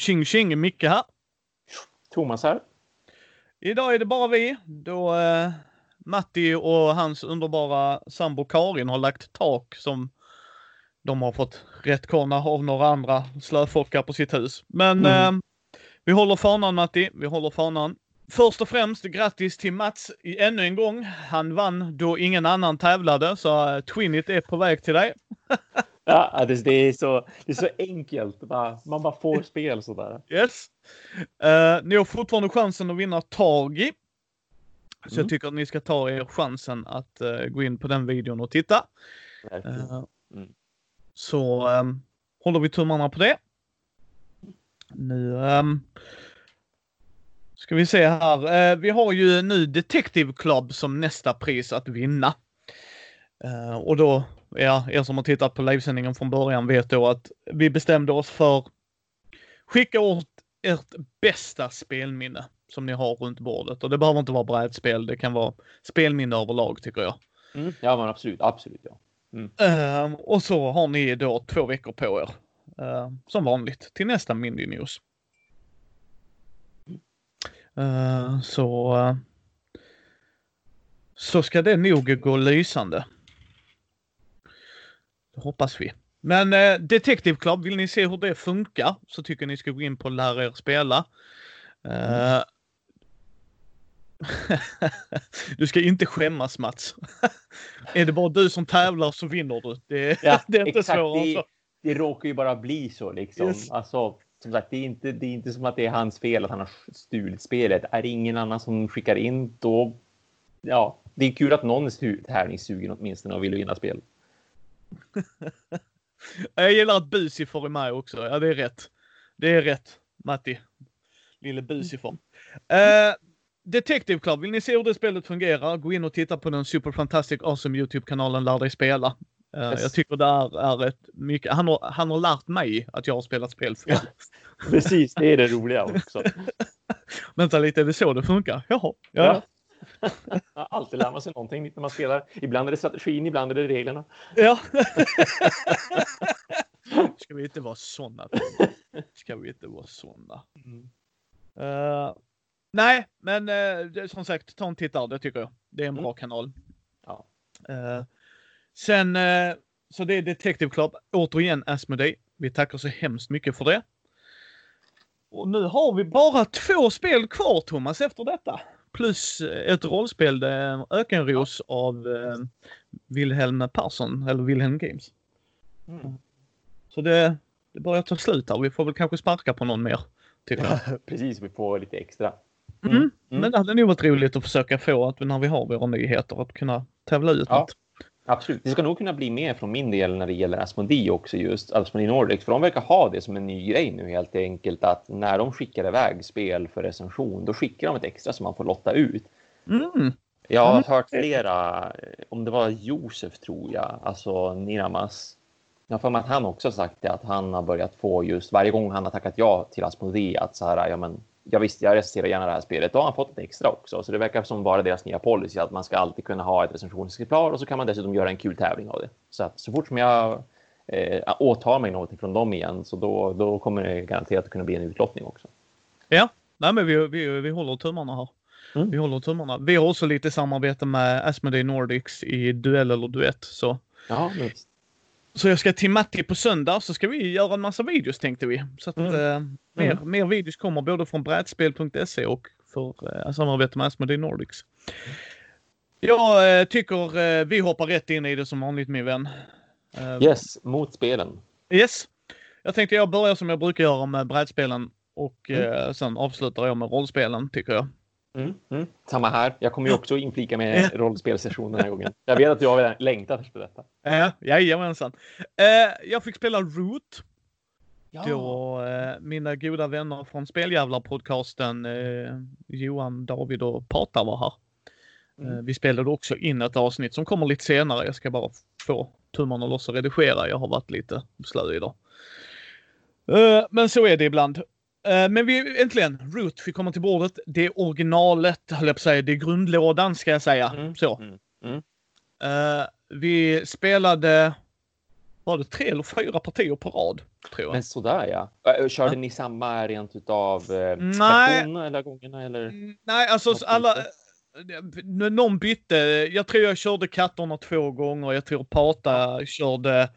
Tjing tjing, Micke här. Thomas här. Idag är det bara vi då eh, Matti och hans underbara sambo Karin har lagt tak som de har fått rättkonna av några andra slöfockar på sitt hus. Men Mm. eh, vi håller fanan Matti, vi håller fanan. Först och främst grattis till Mats ännu en gång. Han vann då ingen annan tävlade så uh, Twinit är på väg till dig. Ja, det, det, är så, det är så enkelt. Man bara får spel sådär. Yes. Eh, ni har fortfarande chansen att vinna Tagi. Så Mm. jag tycker att ni ska ta er chansen att eh, gå in på den videon och titta. Eh, Mm. Så ehm, håller vi tummarna på det. Nu ehm, ska vi se här. Vi har ju nu Detective Club som nästa pris att vinna. Och då, ja, er som har tittat på livesändningen från början vet då att vi bestämde oss för skicka åt ert bästa spelminne som ni har runt bordet. Och det behöver inte vara brädspel, det kan vara spelminne överlag tycker jag. Mm. Ja, men absolut. Absolut, ja. Ehm, och så har ni då två veckor på er. ehm, som vanligt till nästa Mindy News. Ehm, så så ska det nog gå lysande. Det hoppas vi. Men eh, Detective Club, vill ni se hur det funkar så tycker ni ska gå in på Lär er spela. Eh, du ska inte skämmas Mats. är det bara du som tävlar så vinner du. Det, Ja, det är inte exakt. svårare Det, det råkar ju bara bli så liksom. Yes. Alltså, som sagt, det är, inte, det är inte som att det är hans fel att han har stulit spelet. Är det ingen annan som skickar in då... Ja, det är kul att någon är tävlingssugen åtminstone och vill vinna spel. Jag gillar att Busifor är med också. Ja, det är rätt. Det är rätt, Matti. Lille Busifor. Uh, Detective Club, vill ni se hur det spelet fungerar? Gå in och titta på den Super Fantastic Awesome YouTube-kanalen Lär dig spela. Eh, Yes. Jag tycker det är, är ett mycket, han har, han har lärt mig att jag har spelat spel. Ja. Precis, det är det roliga också. Vänta lite, är det så det funkar? Jaha. Ja. Ja. Alltid lär man sig någonting när man spelar. Ibland är det strategin, ibland är det reglerna. ja. Ska vi inte vara såna? Ska vi inte vara såna? Eh, nej, men det- som sagt, ta en tittare, det tycker jag. Det är en bra Mm. kanal. Ja. Eh, sen, så det är Detective Club. Återigen Asmodee. Vi tackar så hemskt mycket för det. Och nu har vi bara två spel kvar Thomas efter detta. Plus ett rollspel, det är Ökenros av eh, Wilhelm Persson, eller Wilhelm Games. Mm. Så det, det börjar ta slut här. Vi får väl kanske sparka på någon mer. Jag. Precis, vi får lite extra. Mm. Mm. Men det hade nog varit roligt att försöka få att när vi har våra nyheter att kunna tävla ut Ja. något. Absolut. Det ska nog kunna bli mer från min del när det gäller Asmodee också just Asmodee Nordics. För de verkar ha det som en ny grej nu helt enkelt att när de skickar iväg spel för recension då skickar de ett extra som man får lotta ut. Mm. Jag har hört flera, om det var Josef tror jag, alltså Niramas. Jag har för mig att han också sagt det att han har börjat få just varje gång han har tackat ja till Asmodee att så här, ja men jag visste, jag recenserar gärna det här spelet. Då har han fått ett extra också. Så det verkar som vara deras nya policy att man ska alltid kunna ha ett recensionsexemplar och så kan man dessutom göra en kul tävling av det. Så att så fort som jag eh, åtar mig någonting från dem igen så då, då kommer det garanterat att kunna bli en utlottning också. Ja, nej men vi, vi, vi håller tummarna här. Mm. Vi håller tummarna. Vi har också lite samarbete med Asmodee Nordics i duell eller duett. Så, Ja, men, så jag ska till Matti på söndag så ska vi göra en massa videos tänkte vi. Så att Mm. eh, mer, mer videos kommer både från brädspel.se och för eh, samarbete med Asmodee Nordics. Jag eh, tycker eh, vi hoppar rätt in i det som vanligt min vän. Eh, yes, mot spelen. Yes. Jag tänkte jag börjar som jag brukar göra med brädspelen och Mm. eh, sen avslutar jag med rollspelen tycker jag. Mm, mm. Samma här. Jag kommer ju också inflika med rollspelsession den här gången. Jag vet att du har längtat efter detta. Ja, jajamensan. Eh, jag fick spela Root. Ja. Då eh, mina goda vänner från Speljävlar-podcasten eh, Johan, David och Pata var här. Mm. Vi spelade också in ett avsnitt som kommer lite senare. Jag ska bara få tummarna loss och redigera. Jag har varit lite slö idag. Men så är det ibland. Eh, men vi äntligen, Root fick komma till bordet. Det är originalet, höll jag på att säga. Det är grundlådan ska jag säga. Mm, Så. mm, mm. Eh, vi spelade var det tre eller fyra partier på rad. Tror jag. Men sådär ja. Ö, Körde Ja. ni samma rent utav eh, Nej. eller gångerna eller? Nej, alltså alla... Någon bytte. Jag tror jag körde katterna två gånger. Jag tror Pata körde eh,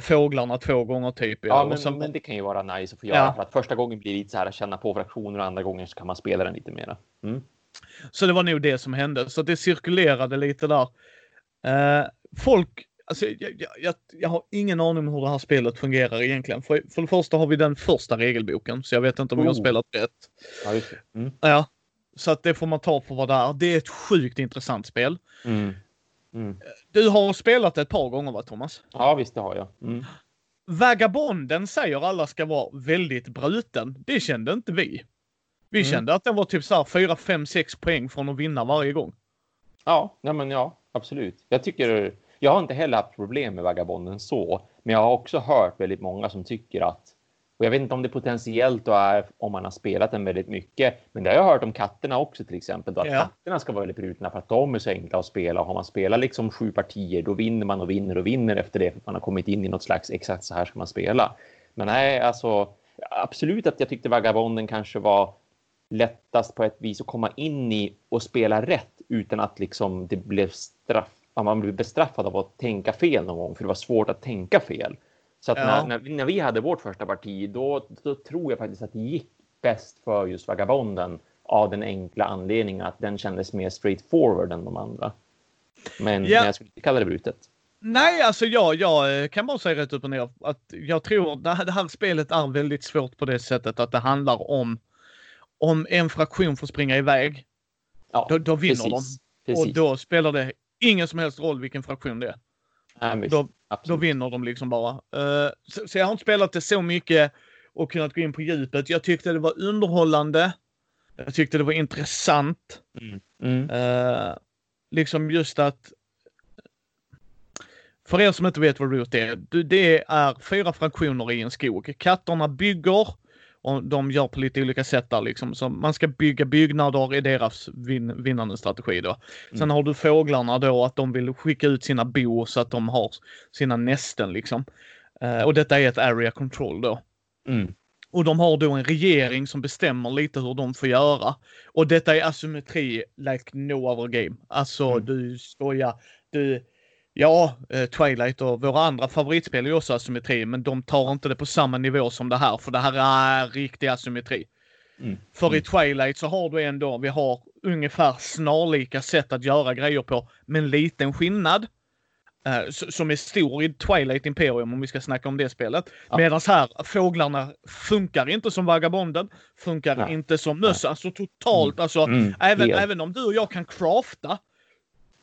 fåglarna två gånger typ. Ja, men, sen- men det kan ju vara nice att få göra Ja. för att första gången blir det lite så här att känna på fraktioner och andra gången så kan man spela den lite mera. Mm. Så det var nog det som hände. Så det cirkulerade lite där. Eh, folk, alltså jag, jag, jag, har ingen aning om hur det här spelet fungerar egentligen. För, för det första har vi den första regelboken, så jag vet inte om jag har Oh. spelat rätt. Ja. Mm. Ja, så att det får man ta för vad det är. Det är ett sjukt intressant spel. Mm. Mm. Du har spelat det ett par gånger va Thomas? Ja, visst det har jag. Mm. Vagabonden säger alla ska vara väldigt bruten. Det kände inte vi. Vi Mm. kände att den var typ så här 4, 5, 6 poäng från att vinna varje gång. Ja, nej, men ja, absolut. Jag tycker, jag har inte heller haft problem med Vagabonden så, men jag har också hört väldigt många som tycker att, och jag vet inte om det potentiellt då är om man har spelat den väldigt mycket, men det har jag hört om katterna också till exempel, då att Ja. katterna ska vara väldigt brutna för att de är så enkla att spela och har man spelat liksom sju partier, då vinner man och vinner och vinner efter det för att man har kommit in i något slags exakt så här ska man spela. Men nej, alltså absolut att jag tyckte Vagabonden kanske var lättast på ett vis att komma in i och spela rätt utan att liksom det blev straff. Man blev bestraffad av att tänka fel någon gång, för det var svårt att tänka fel. Så att Ja. när, när, vi- när vi hade vårt första parti, då, då tror jag faktiskt att det gick bäst för just Vagabonden av den enkla anledningen att den kändes mer straightforward än de andra. Men, Ja. jag skulle inte kalla det brutet. Nej, alltså jag, jag kan bara säga rätt upp och ner att jag tror det här, det här spelet är väldigt svårt på det sättet att det handlar om om en fraktion får springa iväg, Ja, då, då vinner precis. de. Precis. Och då spelar det ingen som helst roll vilken fraktion det är. Ja. Då, då Absolut. vinner de liksom bara. Eh, så, så jag har inte spelat det så mycket och kunnat gå in på djupet. Jag tyckte det var underhållande. Jag tyckte det var intressant. Mm. Mm. Eh, liksom just att för er som inte vet vad Root är, det är fyra fraktioner i en skog. Katterna bygger och de gör på lite olika sätt där liksom. Så man ska bygga byggnader i deras vin, vinnande strategi då. Sen Mm. har du fåglarna då att de vill skicka ut sina bo så att de har sina nästen liksom. Eh, och detta är ett area control då. Mm. Och de har då en regering som bestämmer lite hur de får göra. Och detta är asymmetri like no other game. Alltså Mm. du skojar. Du, ja, eh, Twilight och våra andra favoritspel är ju också asymmetri, men de tar inte det på samma nivå som det här, för det här är riktig asymmetri. Mm. För i Mm. Twilight så har du ändå, vi har ungefär snarlika sätt att göra grejer på, med en liten skillnad. eh, som är stor i Twilight Imperium om vi ska snacka om det spelet. Ja. Medan här, fåglarna funkar inte som Vagabonden, funkar Nej. inte som möss. Alltså totalt, alltså Mm. även, även om du och jag kan crafta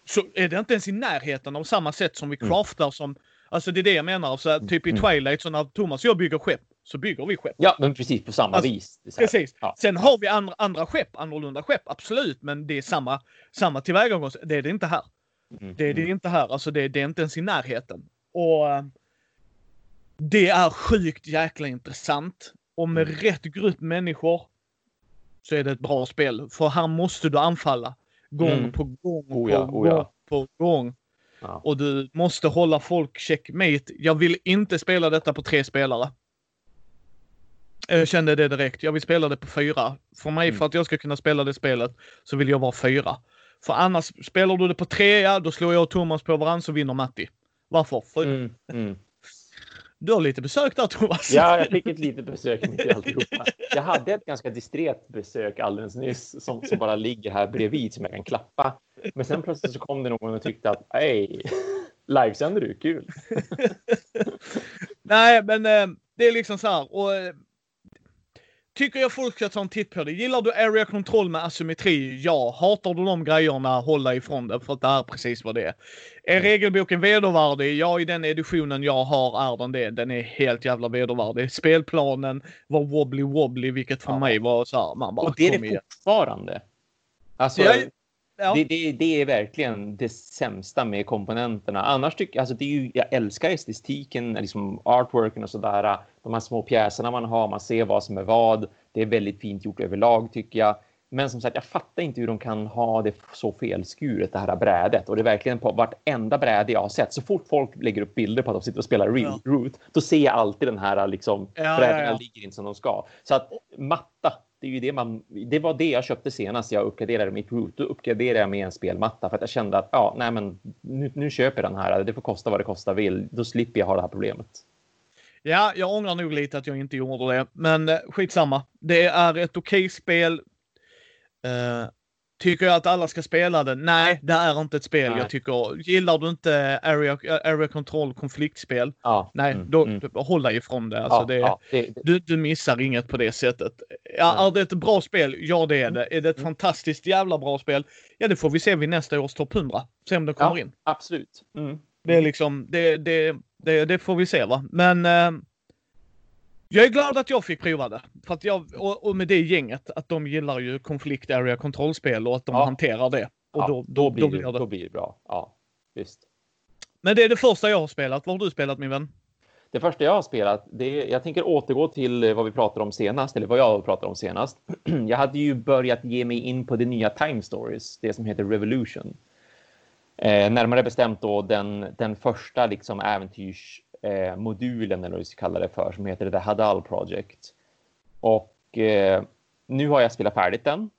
så är det inte ens i närheten av samma sätt som vi Mm. craftar som, alltså det är det jag menar. Så här, typ i Mm. Twilight så när Thomas och jag bygger skepp så bygger vi skepp. Ja, men precis på samma Alltså, vis. Precis. Ja. Sen har vi andra, andra skepp, annorlunda skepp, absolut, men det är samma, samma tillvägagångssätt. Det är det inte här. Mm. Det är det Mm. inte här, alltså det, det är inte ens i närheten. Och eh, det är sjukt jäkla intressant. Och med Mm. rätt grupp människor så är det ett bra spel. För här måste du anfalla. Gång Mm. på gång Oh ja, på oh ja. gång på gång. Ja. Och du måste hålla folk checkmate. Jag vill inte spela detta på tre spelare. Jag kände det direkt. Jag vill spela det på fyra. För mig, Mm. för att jag ska kunna spela det spelet, så vill jag vara fyra. För annars, spelar du det på tre, ja, då slår jag och Thomas på varandra så vinner Matti. Varför? För Mm. Du har lite besök där Thomas. Ja, jag fick ett litet besök mitt i alltihopa. Jag hade ett ganska distret besök alldeles nyss som, som bara ligger här bredvid som jag kan klappa. Men sen plötsligt så kom det någon och tyckte att hej, livesänder du? Kul. Nej, men eh, det är liksom så här. Och, eh, tycker jag folk ska ta en titt på det. Gillar du area control med asymmetri? Ja. Hatar du de grejerna? Hålla ifrån det, för att det är precis vad det är. Är regelboken vedervärdig? Ja, i den editionen jag har är den det. Den är helt jävla vedervärdig. Spelplanen var wobbly wobbly, vilket för Ja. mig var så här, man bara Och det är det fortfarande. Alltså, Ja, Ja. det, det, det är verkligen det sämsta med komponenterna. Annars tycker alltså det är ju, jag älskar estetiken, liksom artworken och sådär. De här små pjäserna man har, man ser vad som är vad. Det är väldigt fint gjort överlag tycker jag. Men som sagt, jag fattar inte hur de kan ha det så felskuret, det här brädet. Och det är verkligen på vartenda bräde jag har sett. Så fort folk lägger upp bilder på att de sitter och spelar ja. Root, då ser jag alltid den här liksom, ja, brädorna ja, ja. ligger inte som de ska. Så att matta, det är ju det man, det var det jag köpte senast jag uppgraderade mitt Root. Då uppgraderade jag med en spelmatta för att jag kände att ja, nej men nu, nu köper jag den här. Det får kosta vad det kostar vill. Då slipper jag ha det här problemet. Ja, jag ångrar nog lite att jag inte gjorde det, men eh, skitsamma. Det är ett okej okay spel. Uh, tycker jag att alla ska spela det? Nej, det är inte ett spel nej. jag tycker. Gillar du inte area, area control konfliktspel? Ja. Nej, mm, då mm. håll dig ifrån det. Alltså, ja, det, ja, det, det. Du, du missar inget på det sättet. Ja, är det ett bra spel? Ja, det är det. Är det ett mm. fantastiskt jävla bra spel? Ja, det får vi se vid nästa års topp 100. Se om det kommer in. Absolut. Mm. Det är liksom, det, det, det, det får vi se va. Men eh, jag är glad att jag fick prova det. För att jag, och, och med det gänget, att de gillar ju konflikt area kontrollspel och att de ja. hanterar det. Och ja, då, då, då, blir då, blir det, då blir det bra. Ja, visst. Men det är det första jag har spelat. Vad har du spelat min vän? Det första jag har spelat, det jag tänker återgå till vad vi pratade om senast, eller vad jag pratade om senast. Jag hade ju börjat ge mig in på det nya Time Stories, det som heter Revolution. Eh, närmare bestämt då den, den första liksom äventyrsmodulen, eh, eller vad vi ska kalla det för, som heter The Hadal Project. Och eh, nu har jag spelat färdigt den.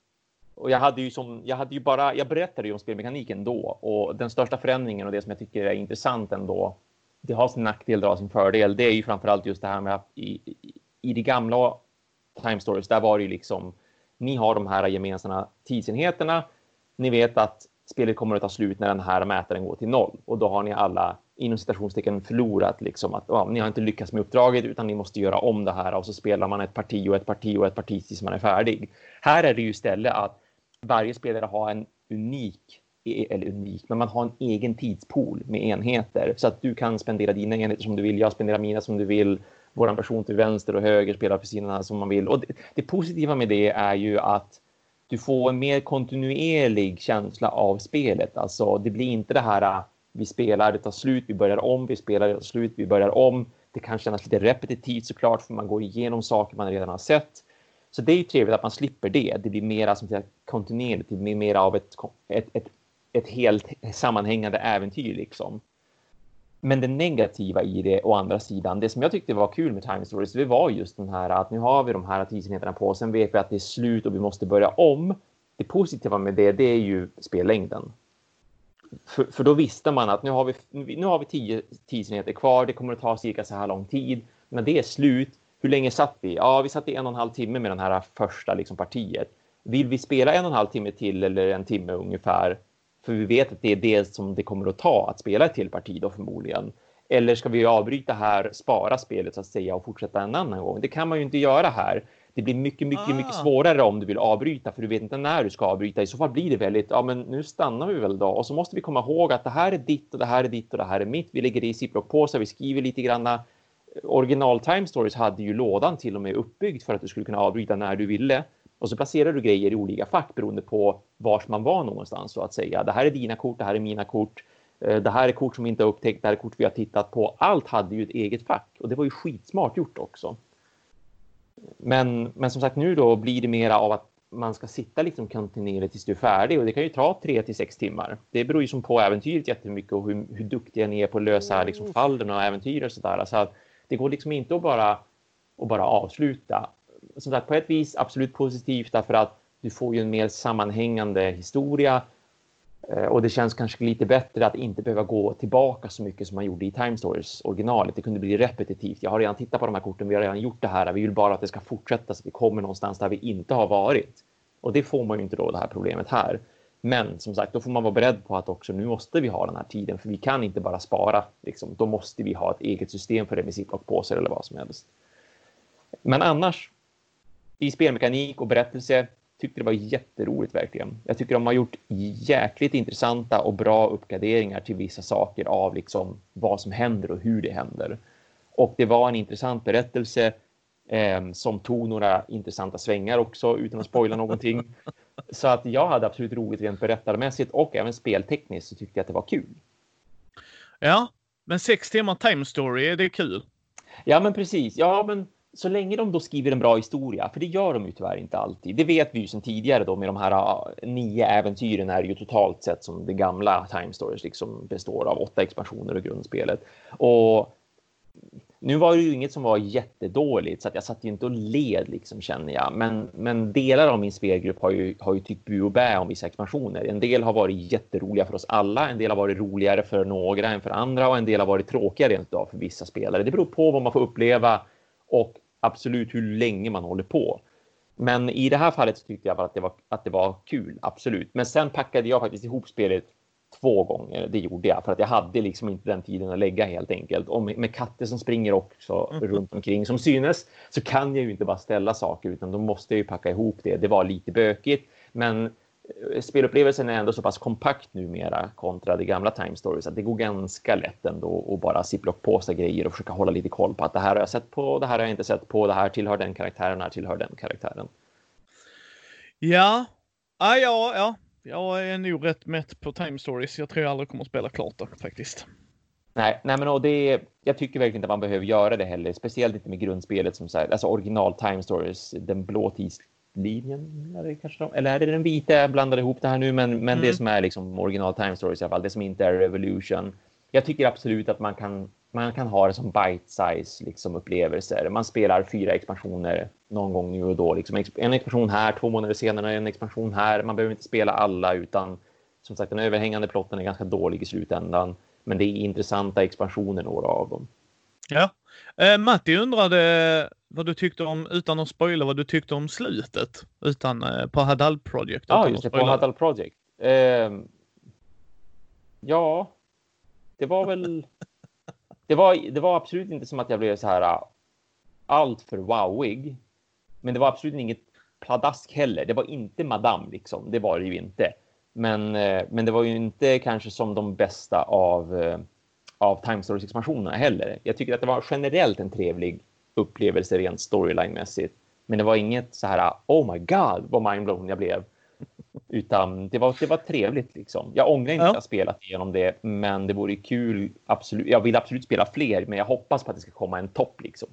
Och jag hade ju som, jag hade ju bara, jag berättade ju om spelmekaniken då och den största förändringen och det som jag tycker är intressant ändå, det har sin nackdel, och sin fördel, det är ju framförallt just det här med att i, i, i det gamla Time Stories, där var det ju liksom, ni har de här gemensamma tidsenheterna, ni vet att spelet kommer att ta slut när den här mätaren går till noll och då har ni alla inom citationstecken förlorat liksom att ja, ni har inte lyckats med uppdraget utan ni måste göra om det här och så spelar man ett parti och ett parti och ett parti tills man är färdig. Här är det ju istället att varje spelare har en unik eller unik, men man har en egen tidspool med enheter så att du kan spendera dina enheter som du vill. Jag spenderar mina som du vill. Våran person till vänster och höger spelar för sina som man vill. Och det, det positiva med det är ju att du får en mer kontinuerlig känsla av spelet. Alltså det blir inte det här äh, vi spelar, det tar slut, vi börjar om, vi spelar, det tar slut, vi börjar om. Det kan kännas lite repetitivt såklart för man går igenom saker man redan har sett. Så det är ju trevligt att man slipper det. Det blir mera som sagt kontinuerligt, det blir mer av ett, ett, ett, ett helt sammanhängande äventyr liksom. Men det negativa i det å andra sidan, det som jag tyckte var kul med Time Stories, det var just den här att nu har vi de här tidsenheterna på, sen vet vi att det är slut och vi måste börja om. Det positiva med det, det är ju spellängden. För, för då visste man att nu har vi, nu har vi tio tidsenheter kvar, det kommer att ta cirka så här lång tid. När det är slut, hur länge satt vi? Ja, vi satt i en och en halv timme med den här första liksom, partiet. Vill vi spela en och en halv timme till eller en timme ungefär? För vi vet att det är det som det kommer att ta att spela ett till parti då förmodligen. Eller ska vi avbryta här, spara spelet så att säga och fortsätta en annan gång? Det kan man ju inte göra här. Det blir mycket, mycket, ah. mycket svårare om du vill avbryta för du vet inte när du ska avbryta. I så fall blir det väldigt, ja men nu stannar vi väl då. Och så måste vi komma ihåg att det här är ditt och det här är ditt och det här är mitt. Vi lägger det i ziplock-påsar, vi skriver lite granna. Original Time Stories hade ju lådan till och med uppbyggd för att du skulle kunna avbryta när du ville. Och så placerar du grejer i olika fack beroende på vars man var någonstans så att säga. Det här är dina kort, det här är mina kort. Eh, det här är kort som vi inte har upptäckt, det här är kort vi har tittat på. Allt hade ju ett eget fack och det var ju skitsmart gjort också. Men, men som sagt nu då blir det mera av att man ska sitta liksom kontinuerligt tills du är färdig och det kan ju ta tre till sex timmar. Det beror ju som på äventyret jättemycket och hur, hur duktiga ni är på att lösa liksom fallen och äventyr och sådär. Så att det går liksom inte att bara, att bara avsluta som sagt, på ett vis absolut positivt därför att du får ju en mer sammanhängande historia eh, och det känns kanske lite bättre att inte behöva gå tillbaka så mycket som man gjorde i Time Stories originalet. Det kunde bli repetitivt. Jag har redan tittat på de här korten, vi har redan gjort det här. Vi vill bara att det ska fortsätta så att vi kommer någonstans där vi inte har varit. Och det får man ju inte då det här problemet här. Men som sagt, då får man vara beredd på att också nu måste vi ha den här tiden, för vi kan inte bara spara. Liksom. Då måste vi ha ett eget system för det med ziplock-påsar eller vad som helst. Men annars i spelmekanik och berättelse tyckte det var jätteroligt verkligen. Jag tycker de har gjort jäkligt intressanta och bra uppgraderingar till vissa saker av liksom vad som händer och hur det händer. Och det var en intressant berättelse eh, som tog några intressanta svängar också utan att spoila någonting. Så att jag hade absolut roligt rent berättarmässigt och även speltekniskt så tyckte jag att det var kul. Ja, men sex timmar time story, är det kul? Ja, men precis. Ja, men så länge de då skriver en bra historia, för det gör de ju tyvärr inte alltid. Det vet vi ju sedan tidigare då med de här ah, nio äventyren är ju totalt sett som det gamla Time Stories liksom består av åtta expansioner och grundspelet. Och nu var det ju inget som var jättedåligt så att jag satt ju inte och led liksom känner jag. Men, men delar av min spelgrupp har ju, har ju tyckt bu och bä om vissa expansioner. En del har varit jätteroliga för oss alla. En del har varit roligare för några än för andra och en del har varit tråkiga rent av för vissa spelare. Det beror på vad man får uppleva och absolut hur länge man håller på. Men i det här fallet så tyckte jag att det var, att det var kul, absolut. Men sen packade jag faktiskt ihop spelet två gånger. Det gjorde jag för att jag hade liksom inte den tiden att lägga helt enkelt. Och med, katter som springer också mm. runt omkring som synes så kan jag ju inte bara ställa saker utan då måste jag ju packa ihop det. Det var lite bökigt, men spelupplevelsen är ändå så pass kompakt numera kontra det gamla Time Stories att det går ganska lätt ändå att bara ziplock-påsa grejer och försöka hålla lite koll på att det här har jag sett på, det här har jag inte sett på, det här tillhör den karaktären, det här tillhör den karaktären. Ja, ah, ja, ja, jag är nog rätt mätt på Time Stories. Jag tror jag aldrig kommer att spela klart det faktiskt. Nej, nej men och det, jag tycker verkligen inte att man behöver göra det heller. Speciellt inte med grundspelet som så här, alltså original Time Stories, den blå tidslinjen. Eller, kanske de, eller är det den vita? Jag blandade ihop det här nu, men, men mm. det som är liksom original Time Stories i alla fall, det som inte är Revolution. Jag tycker absolut att man kan man kan ha det som bite-size liksom, upplevelser. Man spelar fyra expansioner någon gång nu och då. Liksom. En expansion här, två månader senare en expansion här. Man behöver inte spela alla utan som sagt den överhängande plotten är ganska dålig i slutändan. Men det är intressanta expansioner, några av dem. Ja. Eh, Matti undrade vad du tyckte om, utan att spoila, vad du tyckte om slutet utan, eh, på Hadal Project. Ja, just det, på Hadal Project. Eh, ja, det var väl det var, det var absolut inte som att jag blev så här äh, allt för wowig. Men det var absolut inget pladask heller. Det var inte Madame liksom. Det var det ju inte. Men, äh, men det var ju inte kanske som de bästa av, äh, av Time Stories expansionerna heller. Jag tycker att det var generellt en trevlig upplevelse rent storyline-mässigt. Men det var inget så här, oh my god vad mindblown jag blev. Utan det var, det var trevligt liksom. Jag ångrar inte ja. att jag spelat igenom det, men det vore kul. Absolut. Jag vill absolut spela fler, men jag hoppas på att det ska komma en topp liksom.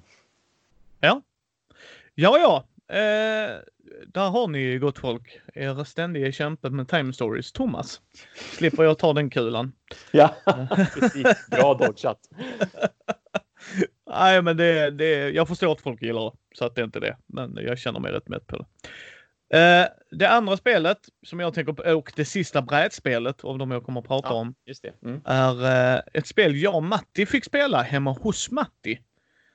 Ja. Ja, ja. Eh, där har ni gott folk. Er ständiga kämpe med time stories. Thomas. Slipper jag ta den kulan. Ja, precis. Bra dodgat. Nej, men det, det, jag förstår att folk gillar det, så att det är inte det. Men jag känner mig rätt mätt på det. Uh, det andra spelet som jag tänker på, och det sista brädspelet av de jag kommer att prata ja, om, mm. är uh, ett spel jag och Matti fick spela hemma hos Matti.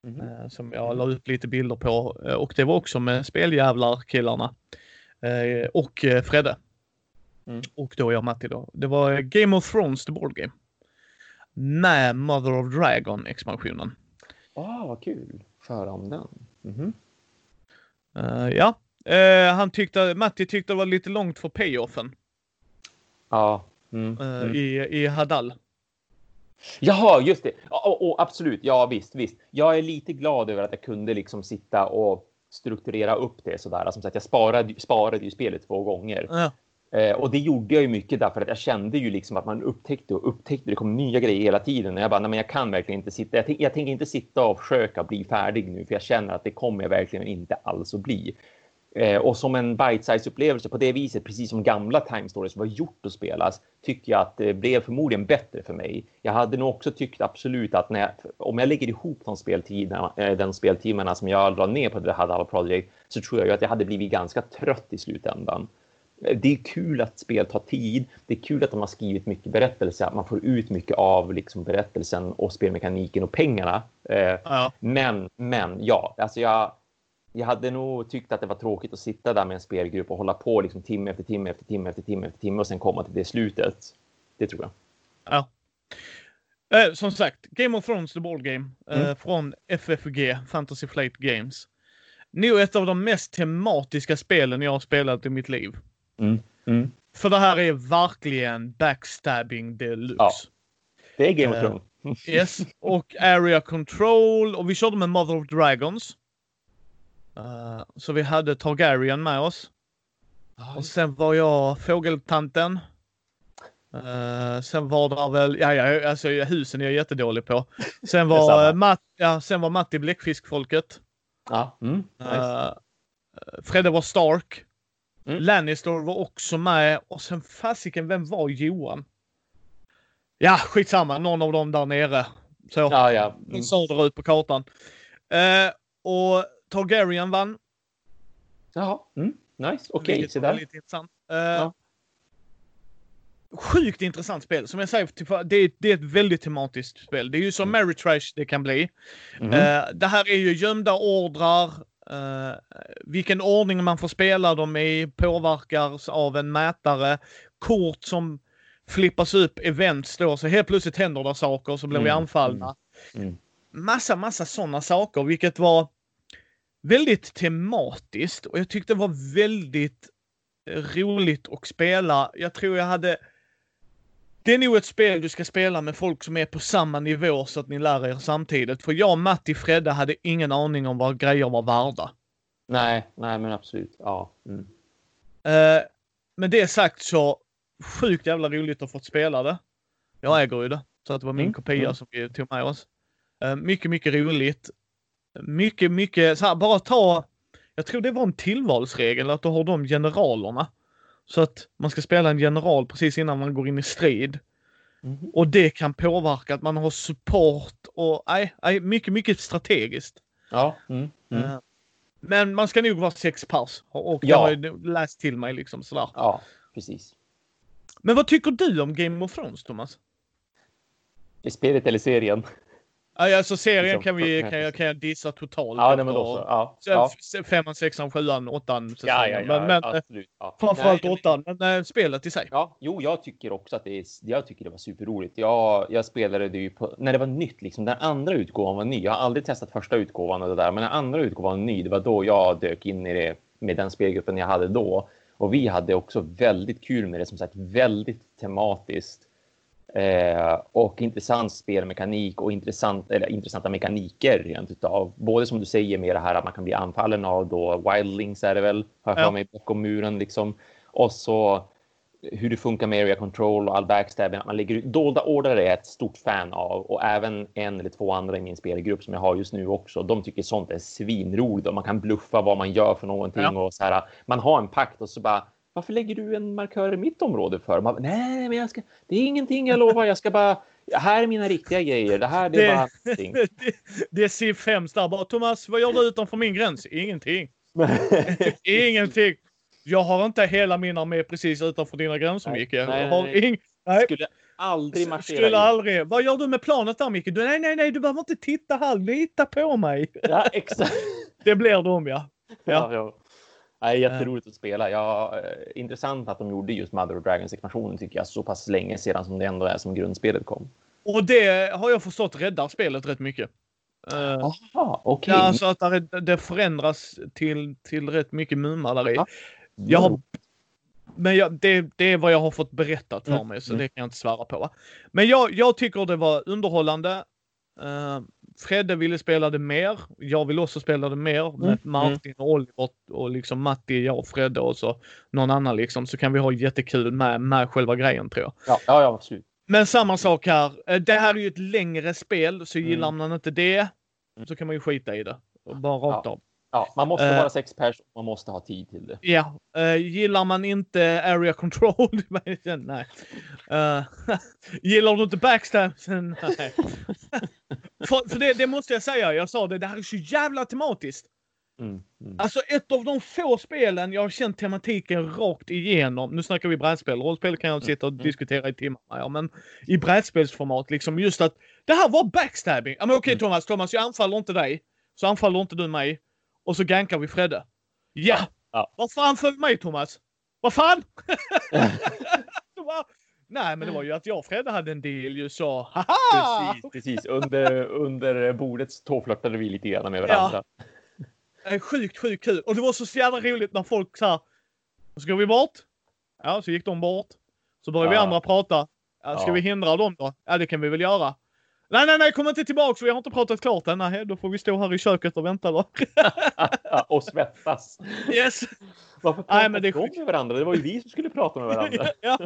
Mm. Uh, som jag la upp lite bilder på och det var också med speljävlar killarna och Fredde. Mm. Och då jag och Matti då. Det var Game of Thrones The Board Game. Med Mother of Dragon expansionen. Oh, vad kul! Föra om den. Mm -hmm. ja, Uh, han tyckte, Matti tyckte det var lite långt för payoffen. Ja. Mm, uh, mm. I, I Hadal. Jaha, just det. Oh, oh, absolut. Ja, visst, visst. Jag är lite glad över att jag kunde liksom sitta och strukturera upp det sådär. Som sagt, jag sparade, sparade ju spelet två gånger. Ja. Eh, och det gjorde jag ju mycket därför att jag kände ju liksom att man upptäckte och upptäckte. Det kom nya grejer hela tiden. Och jag bara, nej men jag kan verkligen inte sitta. Jag, jag tänker inte sitta och försöka bli färdig nu, för jag känner att det kommer jag verkligen inte alls att bli. Eh, och som en bite-size upplevelse på det viset, precis som gamla Time Stories var gjort att spelas, tycker jag att det blev förmodligen bättre för mig. Jag hade nog också tyckt absolut att när jag, om jag lägger ihop de speltiderna, eh, den speltimmarna som jag drar ner på det här Project så tror jag ju att jag hade blivit ganska trött i slutändan. Eh, det är kul att spel tar tid. Det är kul att de har skrivit mycket berättelse, att man får ut mycket av liksom berättelsen och spelmekaniken och pengarna. Ja. Men, men ja, alltså jag jag hade nog tyckt att det var tråkigt att sitta där med en spelgrupp och hålla på liksom timme efter timme efter timme efter timme efter timme och sen komma till det slutet. Det tror jag. Ja. Eh, som sagt, Game of Thrones The Ball Game eh, mm. från FFG, Fantasy Flight Games. Nog ett av de mest tematiska spelen jag har spelat i mitt liv. Mm. Mm. För det här är verkligen backstabbing deluxe. Ja. Det är Game of eh, Thrones. yes, och Area Control och vi körde med Mother of Dragons. Uh, så vi hade Targaryen med oss. Aj. Och sen var jag fågeltanten. Uh, sen var det väl, ja, ja alltså husen är jag jättedålig på. Sen var, Matt, ja, sen var Matti bläckfiskfolket. Ja. Mm. Nice. Uh, Fredde var Stark. Mm. Lannister var också med. Och sen fasiken, vem var Johan? Ja, skitsamma. Någon av dem där nere. Så. Ja, ja. Mm. Söderut på kartan. Uh, och Targaryen vann. Jaha. Mm. Nice. Okej, så var där. Lite intressant. Uh, Ja. Sjukt intressant spel. Som jag säger, typ, det är, det är ett väldigt tematiskt spel. Det är ju som Mm. Mary Trash det kan bli. Mhm. Eh, det här är ju gömda ordrar. Eh, vilken ordning man får spela dem i påverkas av en mätare. Kort som flippas upp, events då, så helt plötsligt händer det saker så blir vi Mm, anfallna. mm. Massa, massa sådana saker, vilket var väldigt tematiskt och jag tyckte det var väldigt roligt att spela. Jag tror jag hade det är nog ett spel du ska spela med folk som är på samma nivå så att ni lär er samtidigt. För jag, Matti, Fredde hade ingen aning om vad grejer var värda. Nej, nej, men absolut. Ja. Mm. Eh, med det sagt så sjukt jävla roligt att få spela det. Jag äger ju det. Så att det var min Mm, kopia mm. som vi tog med oss. Eh, mycket, mycket roligt. Mycket, mycket så här, bara ta. Jag tror det var en tillvalsregel att du har de generalerna. Så att man ska spela en general precis innan man går in i strid. Mhm. Och det kan påverka att man har support och nej, nej mycket, mycket strategiskt. Ja. Mm. Mm. Eh, Men man ska nog vara sex pers. Och Ja. jag har ju läst till mig liksom sådär. Ja, precis. Men vad tycker du om Game of Thrones, Thomas? Spelet eller serien? Ja, Alltså serien Liksom, kan, vi, kan, jag, kan jag dissa totalt. Ja, nej, men då så. Ja. Ja. Femman, sexan, sjuan, åttan Ja, säsongen. ja, ja, Men, men eh, absolut. Ja. framförallt Nej, åttan. Men äh, spelet i sig. Ja, jo, jag tycker också att det är, jag tycker det var superroligt. Jag, jag spelade det ju på, när det var nytt, liksom. Den andra utgåvan var ny. Jag har aldrig testat första utgåvan och det där, men den andra utgåvan var ny. Det var då jag dök in i det med den spelgruppen jag hade då. Och vi hade också väldigt kul med det, som sagt, väldigt tematiskt. Eh, och intressant spelmekanik och intressant, eller, intressanta mekaniker rent utav. Både som du säger med det här att man kan bli anfallen av då wildlings är det väl, har jag mig, bakom muren liksom. Och så hur det funkar med area control och all backstabbing. Att man lägger dolda order är jag ett stort fan av och även en eller två andra i min spelgrupp som jag har just nu också. De tycker sånt är svinroligt och man kan bluffa vad man gör för någonting Ja. och så här. Man har en pakt och så bara varför lägger du en markör i mitt område för? Man, Nej, men jag ska. Det är ingenting. Jag lovar. Jag ska bara. Här är mina riktiga grejer. Det här det är bara någonting. det, det är Civ 5 där bara. Thomas, vad gör du utanför min gräns? Ingenting. Ingenting. Jag har inte hela min armé precis utanför dina gränser, Micke. nej, Jag har ing... nej. Skulle aldrig marschera Skulle in. aldrig. Vad gör du med planet där, Micke? Du, nej, nej, nej, du behöver inte titta här. Lita på mig. Ja, exakt. Det blir de, ja. Ja, ja. Nej, jätteroligt att spela. Ja, eh, intressant att de gjorde just Mother of Dragons expansionen tycker jag så pass länge sedan som det ändå är som grundspelet kom. Och det har jag förstått räddar spelet rätt mycket. Jaha, okej. ja, så att det förändras till, till rätt mycket mumma där i. Ja. Jag har, men jag, det, det är vad jag har fått berättat för Mm, mig, så mm. det kan jag inte svära på. Va? Men jag, jag tycker det var underhållande. Fredde ville spela det mer. Jag vill också spela det mer med Mm, Martin och Oliver och liksom Matti, jag och Fredde och så någon annan liksom. Så kan vi ha jättekul med, med själva grejen tror jag. Ja, ja, ja, absolut. Men samma sak här. Eh, Det här är ju ett längre spel, så Mm. gillar man inte det så kan man ju skita i det. Och bara rakt av. Ja, man måste Eh. vara sex pers och man måste ha tid till det. Ja, uh, gillar man inte area control? nej. Uh, gillar du inte backstab? nej. för för det, det måste jag säga, jag sa det, det här är så jävla tematiskt. Mm, mm. Alltså ett av de få spelen jag har känt tematiken rakt igenom. Nu snackar vi brädspel. Rollspel kan jag sitta och Mm. diskutera i timmar. Ja, men i brädspelsformat liksom just att det här var backstabbing. Men okej Mm. Thomas, Thomas jag anfaller inte dig. Så anfaller inte du mig. Och så gankar vi Fredde. Ja! Ja. Vad fan följ mig Thomas? Vad fan? Nej men det var ju att jag och Fredde hade en deal ju så. Haha! Precis, precis. Under, under bordet tåflörtade vi lite grann med varandra. Eh, Sjukt, sjukt kul. Och det var så jävla roligt när folk sa Ska vi bort? Ja, så gick de bort. Så började vi Ja. andra prata. Ja, ska Ja. vi hindra dem då? Ja, det kan vi väl göra. Nej, nej, nej, kom inte tillbaks. Vi har inte pratat klart än. Nej, då får vi stå här i köket och vänta då. och svettas. Yes! Varför Nej, pratade men det de med varandra? Det var ju vi som skulle prata med varandra. ja.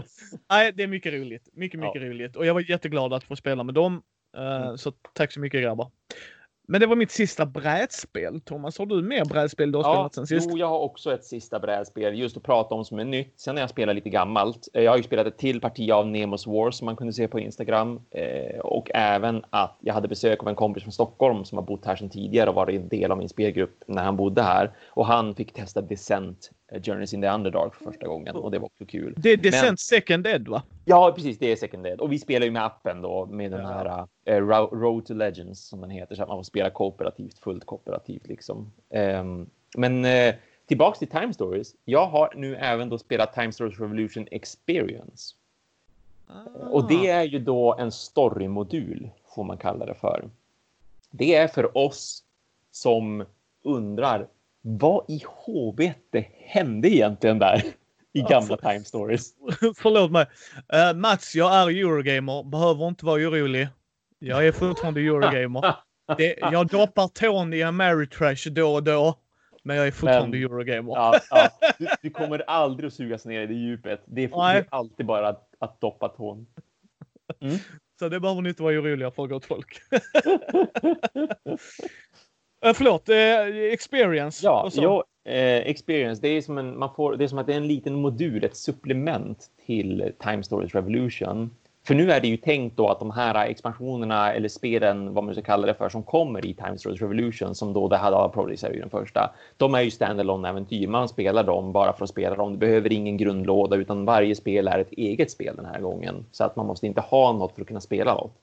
Nej, det är mycket roligt. Mycket, mycket roligt. Och jag var jätteglad att få spela med dem. Eh, Mm. Så tack så mycket grabbar. Men det var mitt sista brädspel. Thomas, har du mer brädspel du har Ja, spelat sen sist? jo, jag har också ett sista brädspel just att prata om som är nytt. Sen har jag spelat lite gammalt. Eh, Jag har ju spelat ett till parti av Nemos War som man kunde se på Instagram eh, och även att jag hade besök av en kompis från Stockholm som har bott här sedan tidigare och varit en del av min spelgrupp när han bodde här och han fick testa Descent Journeys in the Underdark för första gången och det var också kul. Det är Descent Men- Second Ed va? Ja, precis. Det är Second Dead. Och vi spelar ju med appen då med den Ja. här eh, Ro- Road to Legends som den heter så att man får spela kooperativt, fullt kooperativt liksom. Ehm, men eh, tillbaks till Time Stories. Jag har nu även då spelat Time Stories Revolution Experience. Och det är ju då en storymodul får man kalla det för. Det är för oss som undrar vad i HVT hände egentligen där i gamla Time Stories? Förlåt mig. Eh, Mats, jag är Eurogamer. Behöver inte vara orolig. Jag är fortfarande Eurogamer. Det, jag doppar tån i Ameritrash då och då. Men jag är fortfarande Men- Eurogamer. Ja, ja. Du, du kommer aldrig att sugas ner i det djupet. Det är, det är alltid bara att, att doppa tån. Så det behöver ni inte vara oroliga för gott folk. Eh, förlåt, eh, experience. Ja, jo, eh, experience. Det är, som en, man får, det är som att det är en liten modul, ett supplement till Time Stories Revolution. För nu är det ju tänkt då att de här expansionerna eller spelen, vad man ska kalla det för, som kommer i Time Stories Revolution, som då det här av Prodigy är ju den första. De är ju standalone äventyr. Man spelar dem bara för att spela dem. Du behöver ingen grundlåda, utan varje spel är ett eget spel den här gången. Så att man måste inte ha något för att kunna spela något.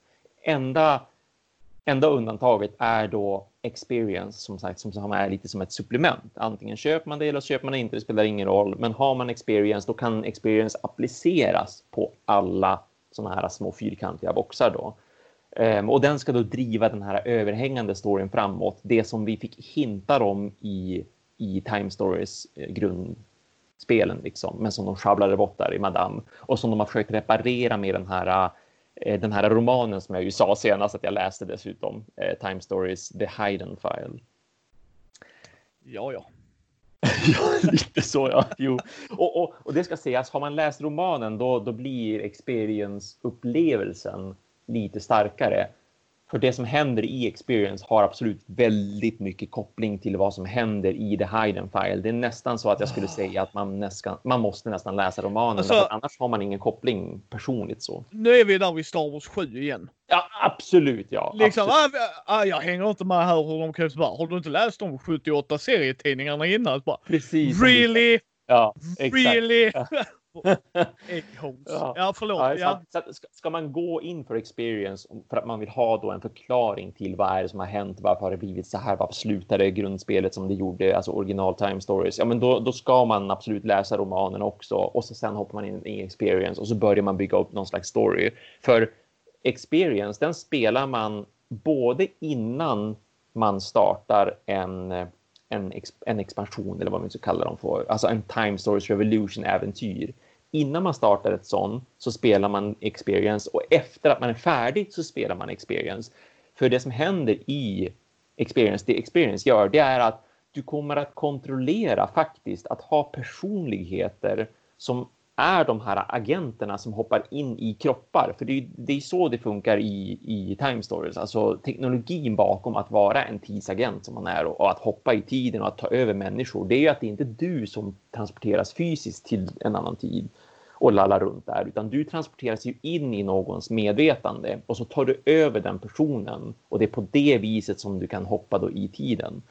Enda Enda undantaget är då experience som sagt som, är lite som ett supplement. Antingen köper man det eller så köper man det inte. Det spelar ingen roll. Men har man experience då kan experience appliceras på alla sådana här små fyrkantiga boxar då. Ehm, och den ska då driva den här överhängande storyn framåt. Det som vi fick hintar om i, i Time Stories eh, grundspelen liksom. Men som de sjabblade bort där i Madame. Och som de har försökt reparera med den här den här romanen som jag ju sa senast att jag läste dessutom, eh, Time Stories The Hidden File. ja, ja. ja, lite så ja. Jo. Och, och, och det ska sägas, har man läst romanen då, då blir experience-upplevelsen lite starkare. För det som händer i experience har absolut väldigt mycket koppling till vad som händer i The Hidden File. Det är nästan så att jag skulle säga att man, nästan, man måste nästan läsa romanen, Alltså- annars har man ingen koppling personligt så. Nu är vi där vid Star Wars 7 igen. Ja, absolut ja. Liksom, absolut. ah, ah, jag hänger inte med här hur de kan bara, Har du inte läst de 78 serietidningarna innan? Bara, Precis. really? Ja, exakt. Really? Eggholes. Ja. Ja, förlåt. Ja, Ja. så att ska, ska man gå in för experience för att man vill ha då en förklaring till vad är det som har hänt, varför har det blivit så här, varför slutade grundspelet som det gjorde, alltså original time stories, ja men då, då ska man absolut läsa romanen också och så sen hoppar man in i experience och så börjar man bygga upp någon slags story. För experience, den spelar man både innan man startar en en, ex, en expansion eller vad man ska kalla dem för, alltså en Time Stories Revolution-äventyr. Innan man startar ett sånt så spelar man experience och efter att man är färdig så spelar man experience. För det som händer i experience, det experience gör, det är att du kommer att kontrollera faktiskt att ha personligheter som är de här agenterna som hoppar in i kroppar. För det är, det är så det funkar i, i Time Stories. Alltså teknologin bakom att vara en tidsagent som man är och, och att hoppa i tiden och att ta över människor. Det är ju att det inte är du som transporteras fysiskt till en annan tid och lallar runt där, utan du transporteras ju in i någons medvetande och så tar du över den personen och det är på det viset som du kan hoppa då i tiden.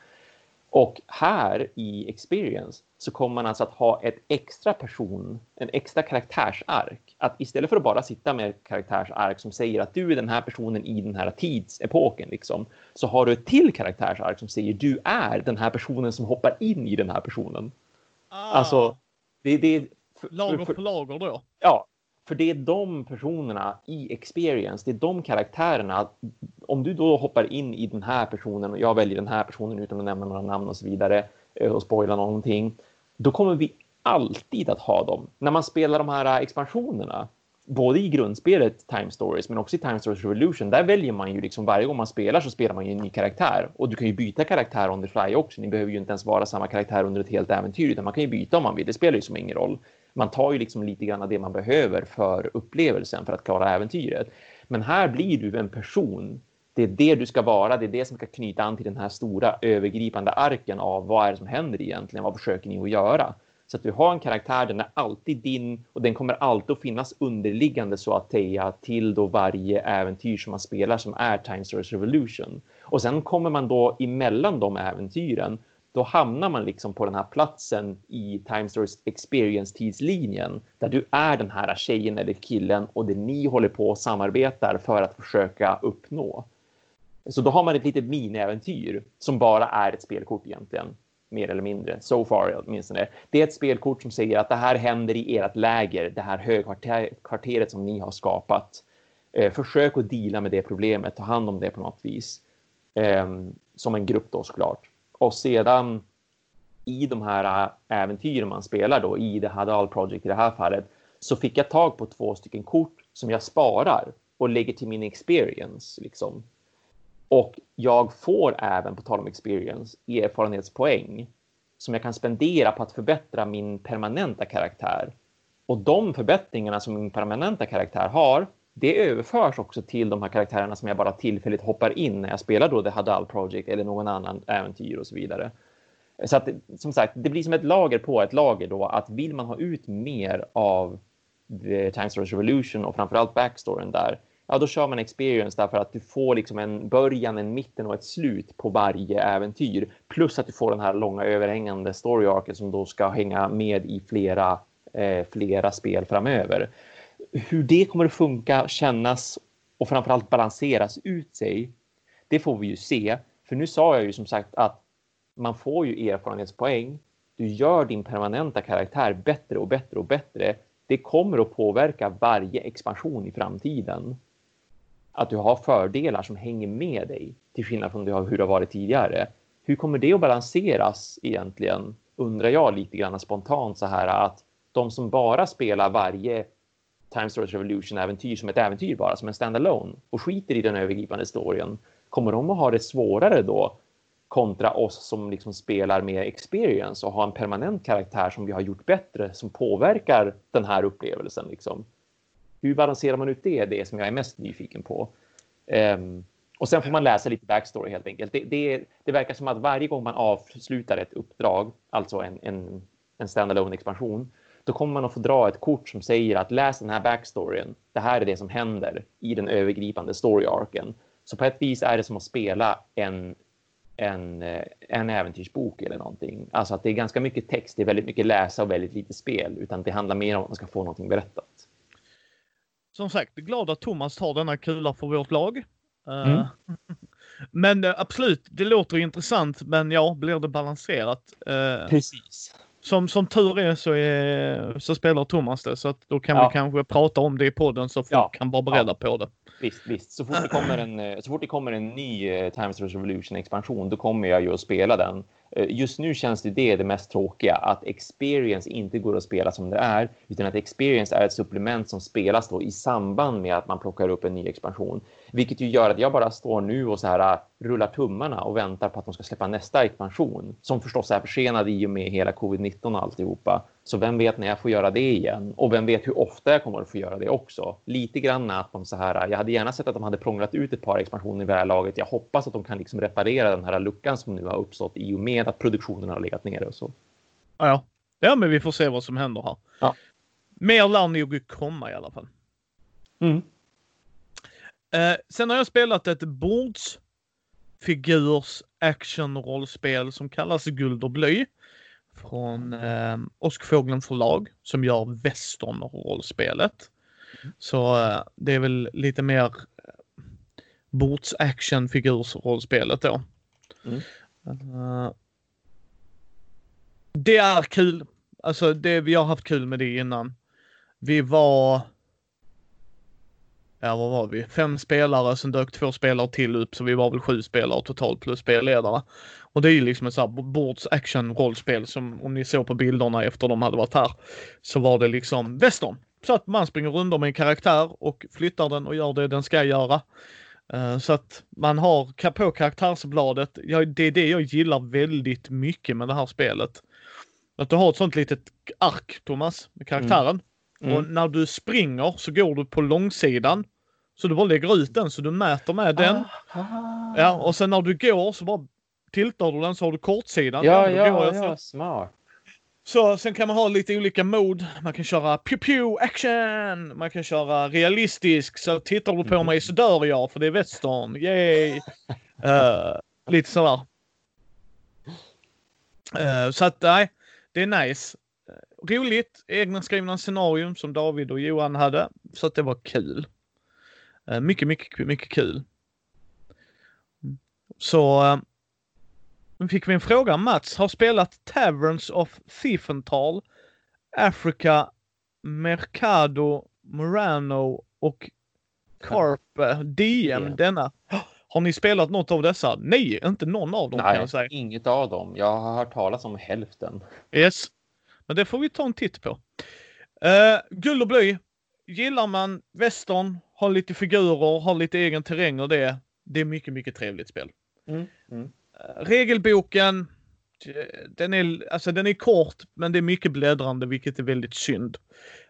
Och här i Experience så kommer man alltså att ha ett extra person, en extra karaktärsark. Att istället för att bara sitta med karaktärsark som säger att du är den här personen i den här tidsepoken, liksom, så har du ett till karaktärsark som säger du är den här personen som hoppar in i den här personen. Ah, Alltså, det, det, lager för, på lager då. Ja, för det är de personerna i experience, det är de karaktärerna. Om du då hoppar in i den här personen och jag väljer den här personen utan att nämna några namn och så vidare eh, och spoila någonting, då kommer vi alltid att ha dem. När man spelar de här expansionerna, både i grundspelet Time Stories men också i Time Stories Revolution, där väljer man ju liksom varje gång man spelar så spelar man ju en ny karaktär och du kan ju byta karaktär on the fly också. Ni behöver ju inte ens vara samma karaktär under ett helt äventyr utan man kan ju byta om man vill. Det spelar ju som ingen roll man tar ju liksom lite grann av det man behöver för upplevelsen för att klara äventyret. Men här blir du en person det är det du ska vara. Det är det som ska knyta an till den här stora övergripande arken av vad är det som händer egentligen? Vad försöker ni att göra? Så att du har en karaktär, den är alltid din och den kommer alltid att finnas underliggande så att säga till då varje äventyr som man spelar som är Time Stories Revolution. Och sen kommer man då emellan de äventyren då hamnar man liksom på den här platsen i Time Stories experience-tidslinjen där du är den här tjejen eller killen och det ni håller på och samarbetar för att försöka uppnå. Så då har man ett litet miniäventyr som bara är ett spelkort egentligen. Mer eller mindre, so far åtminstone. Det är ett spelkort som säger att det här händer i ert läger, det här högkvarteret som ni har skapat. Eh, försök att deala med det problemet, ta hand om det på något vis. Ehm, som en grupp då såklart. Och sedan i de här äh, äventyren man spelar då i The Hadal Project i det här fallet så fick jag tag på två stycken kort som jag sparar och lägger till min experience liksom. Och jag får även, på tal om experience, erfarenhetspoäng som jag kan spendera på att förbättra min permanenta karaktär. Och de förbättringarna som min permanenta karaktär har, det överförs också till de här karaktärerna som jag bara tillfälligt hoppar in när jag spelar då The Hadal Project eller någon annan äventyr och så vidare. Så att som sagt, det blir som ett lager på ett lager då att vill man ha ut mer av The Time Stories Revolution och framförallt backstoryn där, ja då kör man experience därför att du får liksom en början, en mitten och ett slut på varje äventyr. Plus att du får den här långa överhängande story arken som då ska hänga med i flera, eh, flera spel framöver. Hur det kommer att funka, kännas och framförallt balanseras ut sig, det får vi ju se. För nu sa jag ju som sagt att man får ju erfarenhetspoäng. Du gör din permanenta karaktär bättre och bättre och bättre. Det kommer att påverka varje expansion i framtiden att du har fördelar som hänger med dig till skillnad från hur det har varit tidigare. Hur kommer det att balanseras egentligen? Undrar jag lite grann spontant så här att de som bara spelar varje Time Stories Revolution-äventyr som ett äventyr bara, som en standalone och skiter i den övergripande storyn, kommer de att ha det svårare då kontra oss som liksom spelar med experience och har en permanent karaktär som vi har gjort bättre som påverkar den här upplevelsen liksom hur balanserar man ut det? är Det som jag är mest nyfiken på. Um, och sen får man läsa lite backstory helt enkelt. Det, det, det, verkar som att varje gång man avslutar ett uppdrag, alltså en, en, en standalone expansion, då kommer man att få dra ett kort som säger att läs den här backstoryn. Det här är det som händer i den övergripande story-arken. Så på ett vis är det som att spela en, en, en äventyrsbok eller någonting. Alltså att det är ganska mycket text, det är väldigt mycket läsa och väldigt lite spel, utan det handlar mer om att man ska få någonting berättat som sagt, glad att Thomas tar denna kula för vårt lag. Eh, mm. men uh, absolut, det låter intressant, men ja, blir det balanserat? Uh, Precis. Som, som tur är så, är så spelar Thomas det, så att då kan ja. vi kanske prata om det i podden så folk ja. kan vara beredda ja. på det. Visst, visst. Så fort det kommer en, så fort det kommer en ny Times Revolution expansion, då kommer jag ju att spela den. Eh, just nu känns det det det mest tråkiga, att experience inte går att spela som det är, utan att experience är ett supplement som spelas då i samband med att man plockar upp en ny expansion. Vilket ju gör att jag bara står nu och så här äh, rullar tummarna och väntar på att de ska släppa nästa expansion, som förstås är försenad i och med hela covid-19 och alltihopa. Så vem vet när jag får göra det igen? Och vem vet hur ofta jag kommer att få göra det också? Lite grann att de så här, jag hade gärna sett att de hade prånglat ut ett par expansioner i det här laget. Jag hoppas att de kan liksom reparera den här luckan som nu har uppstått i och med att produktionen har legat nere och så. Ja, ja, men vi får se vad som händer här. Ja. Mer lär nog komma i alla fall. Mm. Eh, sen har jag spelat ett bordsfigurs actionrollspel som kallas Guld och bly från eh, Åskfågeln förlag som gör westernrollspelet. Mm. Så eh, det är väl lite mer eh, bords actionfigursrollspelet då. Mm. Uh, det är kul. Alltså det, vi har haft kul med det innan. Vi var ja vad var vi, fem spelare, sen dök två spelare till upp så vi var väl sju spelare totalt plus spelledare. Och det är ju liksom ett sånt här bords action rollspel som om ni såg på bilderna efter de hade varit här så var det liksom western. Så att man springer runt med en karaktär och flyttar den och gör det den ska göra. Uh, så att man har på karaktärsbladet, det är det jag gillar väldigt mycket med det här spelet. Att du har ett sånt litet ark, Thomas, med karaktären. Mm. Mm. Och när du springer så går du på långsidan Så du bara lägger ut den så du mäter med den. Ah. Ja, och sen när du går så bara tiltar du den så har du kortsidan. Ja, ja, så. ja, smart. Så sen kan man ha lite olika mod. Man kan köra pew pew action. Man kan köra realistisk. Så tittar du på Mhm. mig så dör jag för det är western. Yay! Eh, lite sådär. Eh, så att nej, det är nice. Roligt. Egna skrivna scenarium som David och Johan hade. Så att det var kul. Eh, mycket, mycket, mycket kul. Så eh, nu fick vi en fråga. Mats har spelat Taverns of Thiefenthal, Africa, Mercado, Murano och Carpe DM DM. denna. Har ni spelat något av dessa? Nej, inte någon av dem kan Nej, jag säga. inget av dem. Jag har hört talas om hälften. Yes. Men det får vi ta en titt på. Uh, guld och bly. Gillar man västern, har lite figurer, har lite egen terräng och det. Det är mycket, mycket trevligt spel. Mm. Mm. Eh, regelboken, eh, den är, alltså den är kort men det är mycket bläddrande vilket är väldigt synd.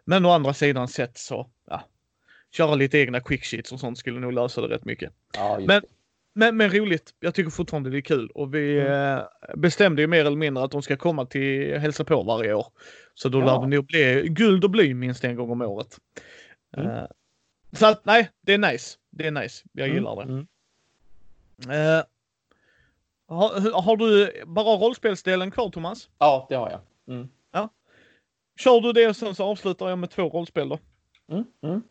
Men å andra sidan sett så, ja. Köra lite egna quick sheets och sånt skulle nog lösa det rätt mycket. Ja, Men-. Men, men roligt. Jag tycker fortfarande det är kul och vi Mm. eh, bestämde ju mer eller mindre att de ska komma till hälsa på varje år. Så då Ja. lär det nog bli guld och bly minst en gång om året. Mm. Eh, så att nej, det är nice. Det är nice. Jag gillar det. Mm. Eh, har, har du bara rollspelsdelen kvar Thomas? Ja, det har jag. Mm. Kör du det och sen så avslutar jag med två rollspel då. Mm. Mm.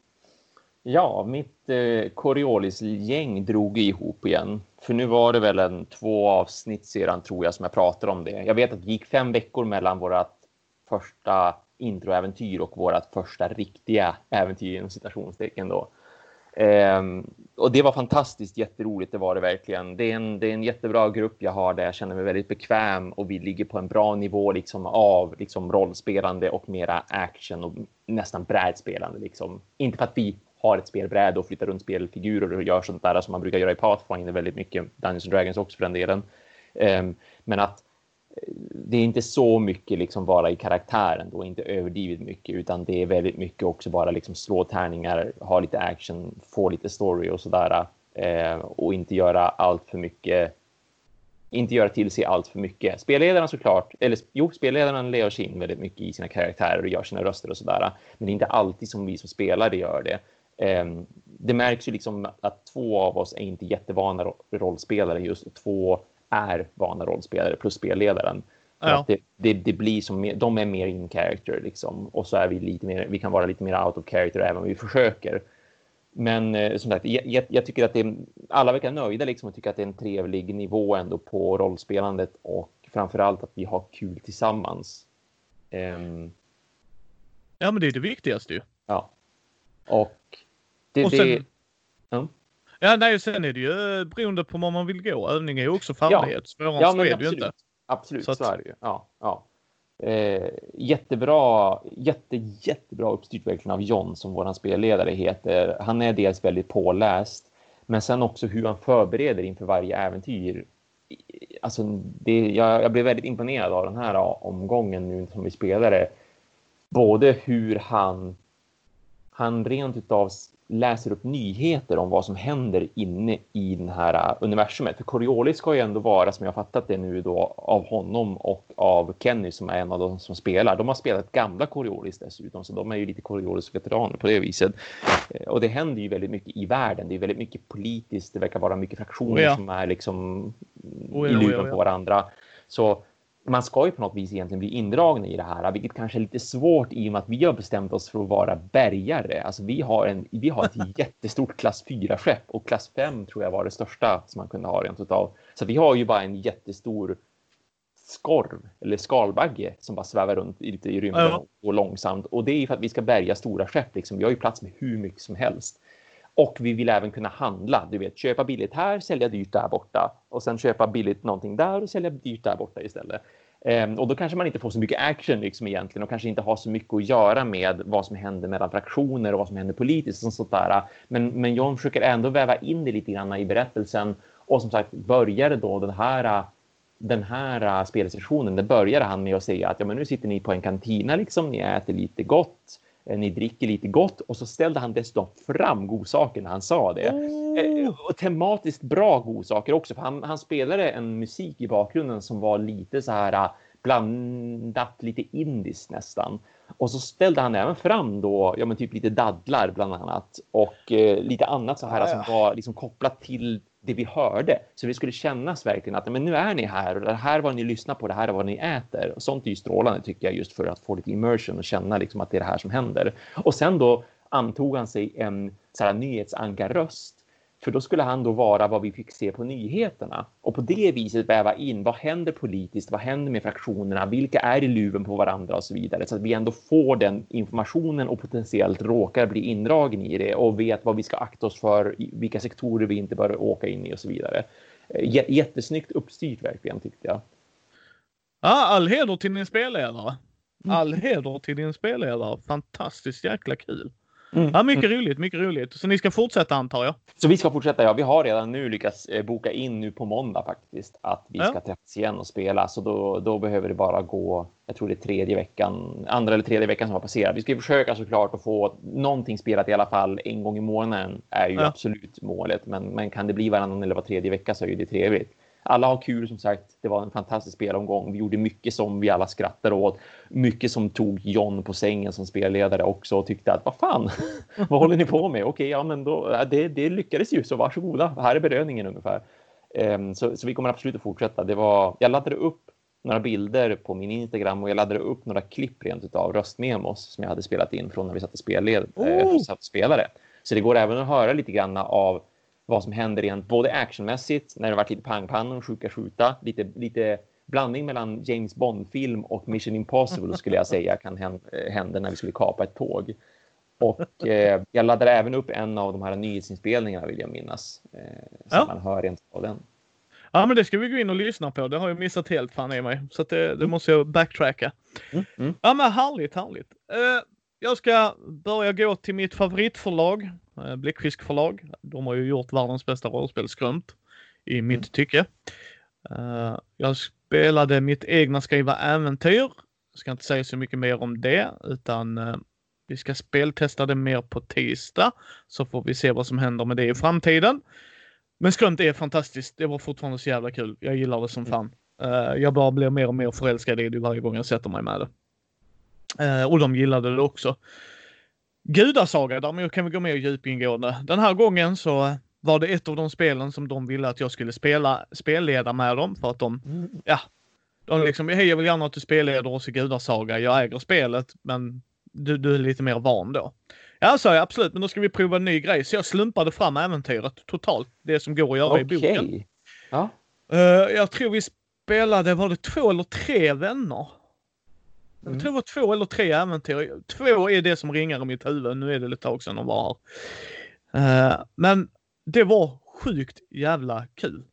Ja, mitt eh, Coriolis-gäng drog ihop igen. För nu var det väl en två avsnitt sedan tror jag som jag pratade om det. Jag vet att det gick fem veckor mellan vårt första introäventyr och vårt första riktiga äventyr inom citationstecken då. Ehm, och det var fantastiskt jätteroligt, det var det verkligen. Det är, en, det är en jättebra grupp jag har där jag känner mig väldigt bekväm och vi ligger på en bra nivå liksom av liksom rollspelande och mera action och nästan brädspelande. Liksom. Inte för att vi har ett spelbräde och flyttar runt spelfigurer och gör sånt där som man brukar göra i Pathfinder väldigt mycket, Dungeons and Dragons också för den delen. Ehm, men att det är inte så mycket liksom bara i karaktären då, inte överdrivet mycket, utan det är väldigt mycket också bara liksom slå tärningar, ha lite action, få lite story och sådär. Eh, och inte göra allt för mycket, inte göra till sig allt för mycket. Spelledaren såklart, eller jo, spelledaren lever sig in väldigt mycket i sina karaktärer och gör sina röster och sådär. Men det är inte alltid som vi som spelare gör det. Eh, det märks ju liksom att två av oss är inte jättevana rollspelare just och två är vana rollspelare plus spelledaren. Ja. att det, det, det blir som de är mer in character liksom och så är vi lite mer, vi kan vara lite mer out of character även om vi försöker. Men eh, som sagt, jag, jag, tycker att det är, alla verkar nöjda liksom och tycker att det är en trevlig nivå ändå på rollspelandet och framförallt att vi har kul tillsammans. Ehm, Ja men det är det viktigaste ju. ja. Och det, Och sen- det, ja. Ja nej sen är det ju eh, beroende på vad man vill gå. Övning är ju också färdighet. Svårare Ja, så men är det ju inte. Absolut, Så så, att- är det ju. Ja, ja. Eh, jättebra, jätte, jättebra uppstyrt verkligen av John som våran spelledare heter. Han är dels väldigt påläst, men sen också hur han förbereder inför varje äventyr. Alltså, det, jag, jag blev väldigt imponerad av den här ja, omgången nu som vi spelade. Både hur han, han rent utav läser upp nyheter om vad som händer inne i den här uh, universumet. För Coriolis ska ju ändå vara, som jag fattat det nu då, av honom och av Kenny som är en av de som spelar. De har spelat gamla Coriolis dessutom, så de är ju lite Coriolis-veteraner på det viset. Eh, Och det händer ju väldigt mycket i världen. Det är väldigt mycket politiskt. Det verkar vara mycket fraktioner Oh ja. som är liksom Oh i ja, oh ja, luven oh ja. på varandra. Så man ska ju på något vis egentligen bli indragna i det här, vilket kanske är lite svårt i och med att vi har bestämt oss för att vara bärgare. Alltså vi har, en, vi har ett jättestort klass 4-skepp och klass 5 tror jag var det största som man kunde ha rent utav. Så vi har ju bara en jättestor skorv eller skalbagge som bara svävar runt lite i rymden och långsamt. Och det är ju för att vi ska bärga stora skepp. Liksom. Vi har ju plats med hur mycket som helst. Och vi vill även kunna handla. Du vet, köpa billigt här, sälja dyrt där borta. Och sen köpa billigt någonting där och sälja dyrt där borta istället. Ehm, och då kanske man inte får så mycket action liksom egentligen och kanske inte har så mycket att göra med vad som händer mellan fraktioner och vad som händer politiskt och sånt där. Men, men John försöker ändå väva in det lite grann i berättelsen. Och som sagt, började då den här den här spelsessionen, det började han med att säga att ja, men nu sitter ni på en kantina, liksom, ni äter lite gott. Eh, ni dricker lite gott och så ställde han dessutom fram godsaker när han sa det. Oh. Och tematiskt bra godsaker också, för han, han spelade en musik i bakgrunden som var lite så här blandat lite indiskt nästan. Och så ställde han även fram då, ja men typ lite dadlar bland annat och eh, lite annat så här Ah, som ja. var liksom kopplat till det vi hörde. Så det skulle kännas verkligen att men nu är ni här och det här är vad ni lyssnar på, det här är vad ni äter. Och sånt är ju strålande tycker jag just för att få lite immersion och känna liksom att det är det här som händer. Och sen då antog han sig en så här nyhetsankarröst för då skulle han då vara vad vi fick se på nyheterna och på det viset väva in vad händer politiskt, vad händer med fraktionerna, vilka är i luven på varandra och så vidare så att vi ändå får den informationen och potentiellt råkar bli indragen i det och vet vad vi ska akta oss för, vilka sektorer vi inte bör åka in i och så vidare. Eh, J- Jättesnyggt uppstyrt verkligen tyckte jag. Ja, all heder till din spelledare. Mm. All heder till din spelledare. Fantastiskt jäkla kul. Mm. Ja, mycket roligt, mycket roligt. Så ni ska fortsätta antar jag? Så vi ska fortsätta. Ja, vi har redan nu lyckats eh, boka in nu på måndag faktiskt att vi Ja. ska träffas igen och spela. Så då, då behöver det bara gå. Jag tror det är tredje veckan, andra eller tredje veckan som har passerat. Vi ska försöka såklart att få någonting spelat i alla fall en gång i månaden är ju Ja. absolut målet. Men, men kan det bli varannan eller var tredje vecka så är ju det trevligt. Alla har kul som sagt. Det var en fantastisk spelomgång. Vi gjorde mycket som vi alla skrattade åt. Mycket som tog John på sängen som spelledare också och tyckte att vad fan, vad håller ni på med? Okej, ja, men då, det, det lyckades ju så varsågoda. Här är belöningen ungefär. Ehm, så, så vi kommer absolut att fortsätta. Det var, jag laddade upp några bilder på min Instagram och jag laddade upp några klipp rent av röstmemos som jag hade spelat in från när vi satt och spelade. Eh, Oh. spelade. Så det går även att höra lite grann av vad som händer rent både actionmässigt när det varit lite pangpannor, skjuta, skjuta, lite, lite blandning mellan James Bond-film och Mission Impossible skulle jag säga kan hän- hända när vi skulle kapa ett tåg. Och eh, jag laddade även upp en av de här nyhetsinspelningarna vill jag minnas. Eh, så Ja. man hör rent av den. Ja, men det ska vi gå in och lyssna på. Det har jag missat helt fan i mig. Så det, det måste jag backtracka. Mm, mm. Ja, men härligt, härligt. Eh, jag ska börja gå till mitt favoritförlag, Bläckfisk förlag. De har ju gjort världens bästa rollspel, Skrömt, i mitt Mm. tycke. Eh, jag spelade mitt egna skriva äventyr. Ska inte säga så mycket mer om det, utan eh, vi ska speltesta det mer på tisdag. Så får vi se vad som händer med det i framtiden. Men Skrömt är fantastiskt. Det var fortfarande så jävla kul. Jag gillar det som fan. Eh, jag bara blir mer och mer förälskad i det varje gång jag sätter mig med det. Eh, och de gillade det också. Gudasaga, däremot kan vi gå mer djupingående. Den här gången så var det ett av de spelen som de ville att jag skulle spela, spelleda med dem för att de, ja, de liksom, hej jag vill gärna att du spelleder oss i Gudasaga. Jag äger spelet men du, du är lite mer van då. Ja, sa jag absolut, men då ska vi prova en ny grej. Så jag slumpade fram äventyret totalt. Det som går att göra i Okej. boken. Ja. Eh, jag tror vi spelade, var det två eller tre vänner? Jag Mm. tror det var två eller tre äventyr. Två är det som ringar i mitt huvud. Nu är det lite tag sedan de var här. Eh, men det var sjukt jävla kul.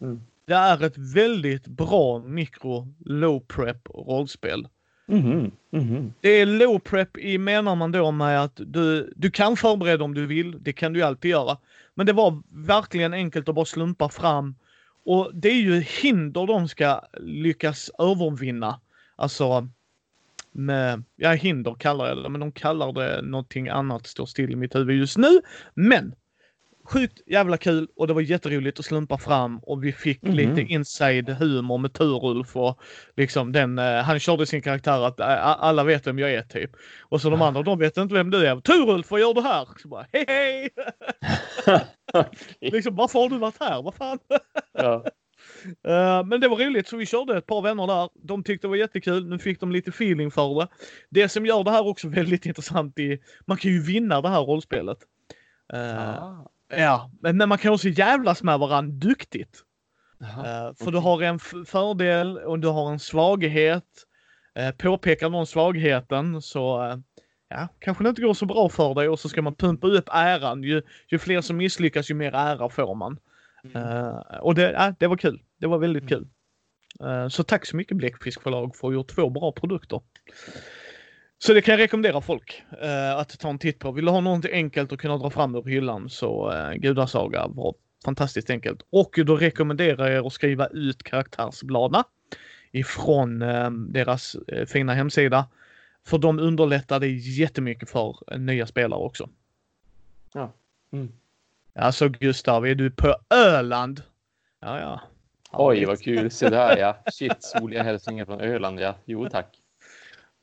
Mm. Det är ett väldigt bra mikro low prep rollspel. Mhm, mhm. Det är low prep i menar man då med att du, du kan förbereda om du vill. Det kan du alltid göra. Men det var verkligen enkelt att bara slumpa fram. Och det är ju hinder de ska lyckas övervinna. Alltså med, ja hinder kallar jag det, men de kallar det någonting annat står still i mitt huvud just nu. Men sjukt jävla kul och det var jätteroligt att slumpa fram och vi fick Mhm. lite inside humor med Turulf och liksom den, eh, han körde sin karaktär att eh, alla vet vem jag är typ. Och så de andra, de vet inte vem du är. Turulf, vad gör du här? Så bara, hej hej! liksom, varför har du varit här? Vad fan? ja. Eh, men det var roligt så vi körde ett par vänner där. De tyckte det var jättekul. Nu fick de lite feeling för det. Det som gör det här också väldigt intressant är man kan ju vinna det här rollspelet. Eh, Ah. Ja, men, man kan också jävlas med varandra duktigt. Eh, för du har en fördel och du har en svaghet. Uh, påpekar någon svagheten så uh, ja, kanske det inte går så bra för dig och så ska man pumpa upp äran. Ju, ju fler som misslyckas ju mer ära får man. Eh, och det, det var kul. Det var väldigt kul. Eh, så tack så mycket Bläckfisk förlag för att ha gjort två bra produkter. Så det kan jag rekommendera folk eh, att ta en titt på. Vill du ha något enkelt att kunna dra fram ur hyllan så uh, Gudasaga var fantastiskt enkelt. Och då rekommenderar jag er att skriva ut karaktärsbladen ifrån eh, deras eh, fina hemsida. För de underlättar det jättemycket för nya spelare också. Ja. Mm. Alltså Gustav, är du på Öland? Ja, ja. Oj, vad kul. Se där ja. Shit, soliga hälsningar från Öland ja. Jo tack.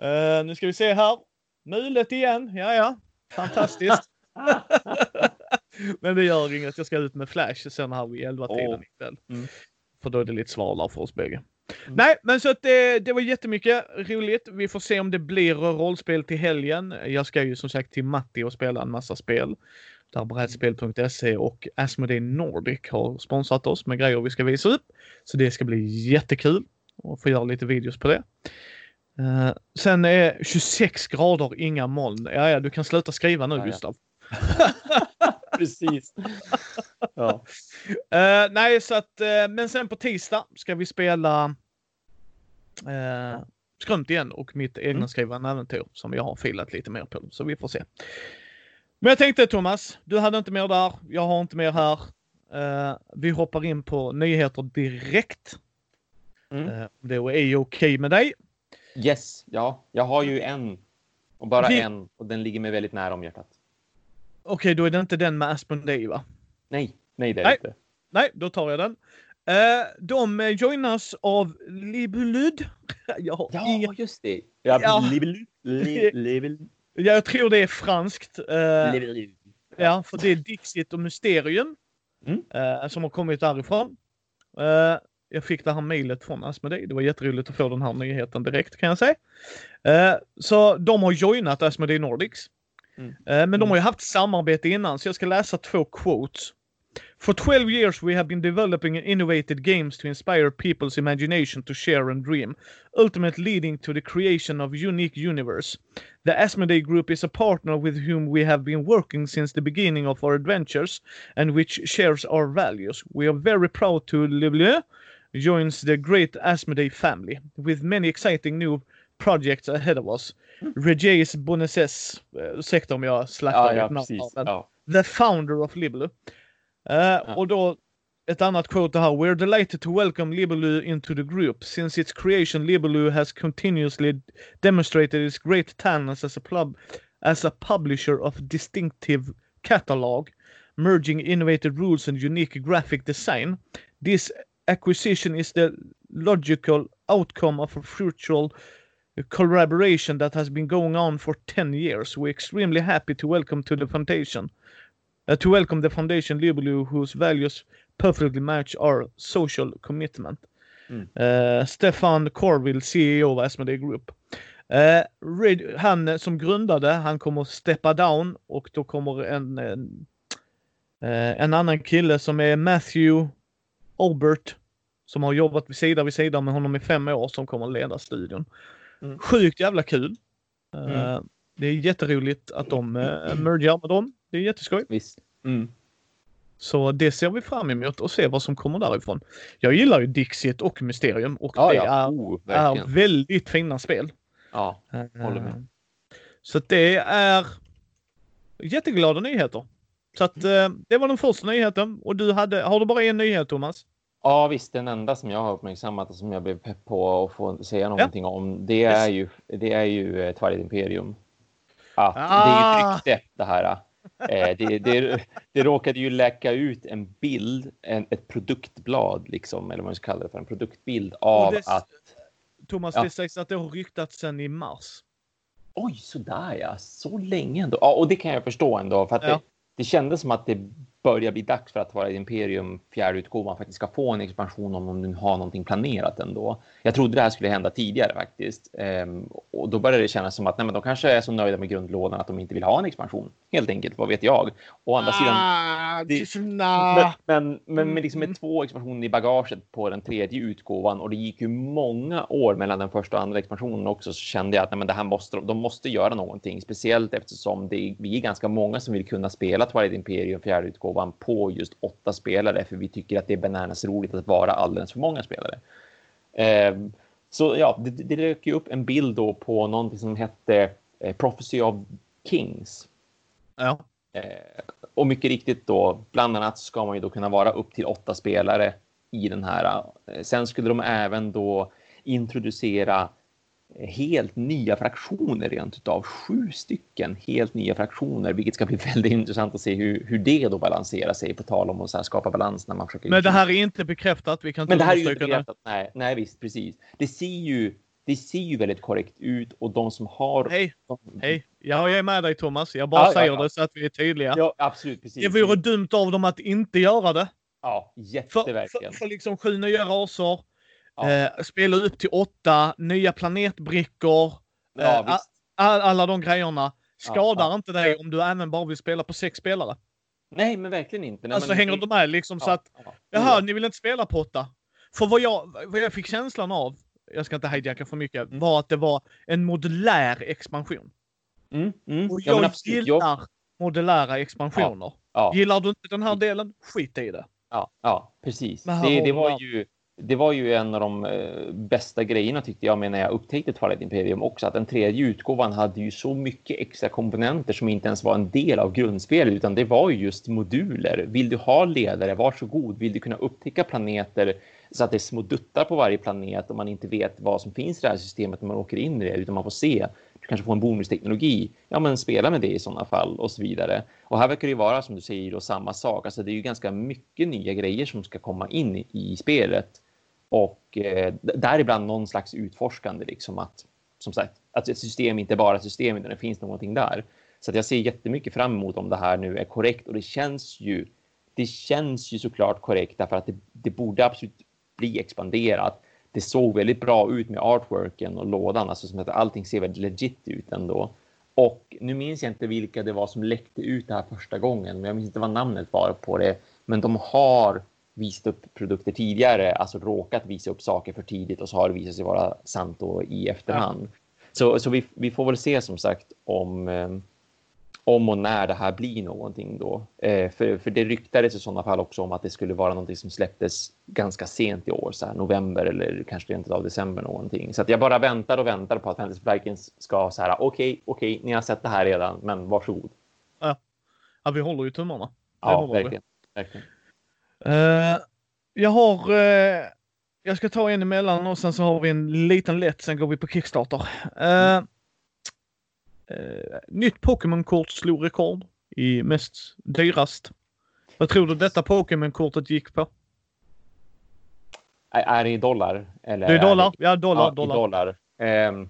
Uh, nu ska vi se här. Mulet igen. Ja, ja. Fantastiskt. Men det gör inget. Jag ska ut med Flash sen här vid 11-tiden Åh. ikväll. Mm. För då är det lite svalare för oss bägge. Mm. Nej, men så att det, det var jättemycket roligt. Vi får se om det blir rollspel till helgen. Jag ska ju som sagt till Matti och spela en massa spel. Där brädspel.se och Asmodee Nordic har sponsrat oss med grejer vi ska visa upp. Så det ska bli jättekul att få göra lite videos på det. Eh, sen är 26 grader, inga moln. Ja, ja, du kan sluta skriva nu Ja. Gustav. Precis. Ja. Eh, nej, så att, eh, men sen på tisdag ska vi spela uh, Skrömt igen och mitt egna Mm. skrivande äventyr som jag har filat lite mer på. Så vi får se. Men jag tänkte Thomas, du hade inte mer där. Jag har inte mer här. Eh, vi hoppar in på nyheter direkt. Mm. Uh, det är okej med dig. Yes, ja. Jag har ju en. Och bara Vi- en. Och den ligger mig väldigt nära om hjärtat. Okej, då är det inte den med Asmodee va? Nej, nej det är Nej. inte. Nej, då tar jag den. Eh, de joinas av Libelud. Ja, just det. Ja, Ja. Libel, li, libel, Jag tror det är franskt. libel. ja, för det är Dixit och Mysterium Mm. eh, som har kommit därifrån. Eh, jag fick det här mejlet från Asmodee. Det var jätteroligt att få den här nyheten direkt kan jag säga. Så de har joinat Asmodee Nordics. Mm. Men de Mm. har ju haft samarbete innan så jag ska läsa två quotes. For 12 years we have been developing innovative games to inspire people's imagination to share and dream, ultimately leading to the creation of unique universe. The Asmodee Group is a partner with whom we have been working since the beginning of our adventures and which shares our values. We are very proud to Lebleu joins the great Asmodee family with many exciting new projects ahead of us. Regis Bonesses, uh, ursäkta om jag slaktar Ja, ditt ja, namn precis. här, men- Ja. the founder of Libelu. Uh, Och då ett annat quote här. We're delighted to welcome Libelu into the group. Since its creation, Libelu has continuously demonstrated its great talents as a, pub- as a publisher of distinctive catalog, merging innovative rules and unique graphic design. This acquisition is the logical outcome of a fruitful collaboration that has been going on for 10 years. We're extremely happy to welcome to the foundation uh, to welcome the foundation Libelu whose values perfectly match our social commitment. Mm. Uh, Stefan Corville, CEO of Asmodee Group. Uh, Red, han som grundade, han kommer steppa down och då kommer en, en, eh, en annan kille som är Matthew Albert som har jobbat vid sida vid sida med honom i fem år som kommer att leda studion. Mm. Sjukt jävla kul. Mm. Det är jätteroligt att de uh, mergar med dem. Det är jätteskoj. Visst. Mm. Så det ser vi fram emot och se vad som kommer därifrån. Jag gillar ju Dixit och Mysterium och Ja, det ja. är, Oh, är väldigt fina spel. Ja. Håller med. Eh, Så det är jätteglada nyheter. Så att eh, det var den första nyheten och du hade, har du bara en nyhet Thomas? ja, visst. Den enda som jag har uppmärksammat och som jag blev pepp på att få säga någonting om, det är ju, det är ju eh, Twilight Imperium. Att Det är ju Ah! rykte det här. Eh, det, det, det råkade ju läcka ut en bild, en, ett produktblad, liksom, eller vad man ska kalla det för, en produktbild av det- att Thomas, Ja. det sägs att det har ryktats sedan i mars. Oj, sådär ja. Så länge ändå. Ja, och det kan jag förstå ändå. För att Ja. det, det kändes som att det börjar bli dags för att vara Imperium fjärde utgåvan faktiskt ska få en expansion om de nu har någonting planerat ändå. Jag trodde det här skulle hända tidigare faktiskt. Ehm, och då började det kännas som att nej, men de kanske är så nöjda med grundlådan att de inte vill ha en expansion. Helt enkelt, vad vet jag? Å andra sidan Ah, det- nah. Men, men, men med, liksom Mm. med två expansioner i bagaget på den tredje utgåvan och det gick ju många år mellan den första och andra expansionen också så kände jag att nej, men det här måste, de måste göra någonting. Speciellt eftersom det, vi är ganska många som vill kunna spela Twilight Imperium fjärde utgåvan på just åtta spelare för vi tycker att det är bananas roligt att vara alldeles för många spelare. Ehm, så ja, det, det dök ju upp en bild då på någonting som hette eh, Prophecy of Kings. Ja. Eh, och mycket riktigt då, bland annat ska man ju då kunna vara upp till åtta spelare i den här. Eh, sen skulle de även då introducera helt nya fraktioner rent utav sju stycken helt nya fraktioner, vilket ska bli väldigt intressant att se hur, hur det då balanserar sig på tal om att så skapa balans när man försöker. Men det här är inte bekräftat. Vi kan inte Men det här är ju inte bekräftat. Nej, nej, visst, precis. Det ser ju. Det ser ju väldigt korrekt ut och de som har. Hej, hej. Ja, jag är med dig Thomas. Jag bara ja, säger ja, ja. det så att vi är tydliga. Ja, absolut. Precis. Det vore dumt av dem att inte göra det. Ja, jätteverkligen. För, för, för liksom sju nya raser. Ja. Eh, spela upp till åtta, nya planetbrickor. Ja, eh, all, alla de grejerna. Skadar ja, inte dig om du även bara vill spela på sex spelare. Nej, men verkligen inte. Nej, alltså men... hänger du med liksom så att, jaha, ni vill inte spela på åtta. För vad jag, vad jag fick känslan av, jag ska inte hijacka för mycket, mm. var att det var en modulär expansion. Mm, mm. Och jag gillar modulära expansioner. Gillar du inte den här delen, skit i det. Ja, ja precis. Det, det, var ju, det var ju en av de eh, bästa grejerna tyckte jag med när jag upptäckte Twilight Imperium också. Att den tredje utgåvan hade ju så mycket extra komponenter som inte ens var en del av grundspelet utan det var ju just moduler. Vill du ha ledare, varsågod. Vill du kunna upptäcka planeter så att det är små duttar på varje planet och man inte vet vad som finns i det här systemet när man åker in i det utan man får se du kanske får en bonusteknologi. Ja, men spela med det i sådana fall och så vidare. Och här verkar det vara som du säger då samma sak. Alltså det är ju ganska mycket nya grejer som ska komma in i spelet och eh, däribland någon slags utforskande liksom att som sagt att ett system inte bara är system utan det finns någonting där. Så att jag ser jättemycket fram emot om det här nu är korrekt och det känns ju. Det känns ju såklart korrekt därför att det, det borde absolut bli expanderat det såg väldigt bra ut med artworken och lådan, alltså som att allting ser väldigt legit ut ändå. Och nu minns jag inte vilka det var som läckte ut det här första gången, men jag minns inte vad namnet var på det. Men de har visat upp produkter tidigare, alltså råkat visa upp saker för tidigt och så har det visat sig vara sant då i efterhand. Ja. Så, så vi, vi får väl se som sagt om eh, om och när det här blir någonting då. Eh, för, för det ryktades i sådana fall också om att det skulle vara någonting som släpptes ganska sent i år, så här november eller kanske rent av december någonting. Så att jag bara väntar och väntar på att Fantasy Vikings ska så här. Okej, okay, okej, okay, ni har sett det här redan, men varsågod. Ja, ja vi håller ju tummarna. Det ja, verkligen. verkligen. Uh, jag har. Uh, jag ska ta en emellan och sen så har vi en liten lätt. Sen går vi på Kickstarter. Uh, nytt Pokémon-kort slog rekord i mest dyrast. Vad tror du detta Pokémon-kortet gick på? Är det i dollar? Eller det är dollar. Det... Ja, dollar. Ja, dollar. dollar. Um,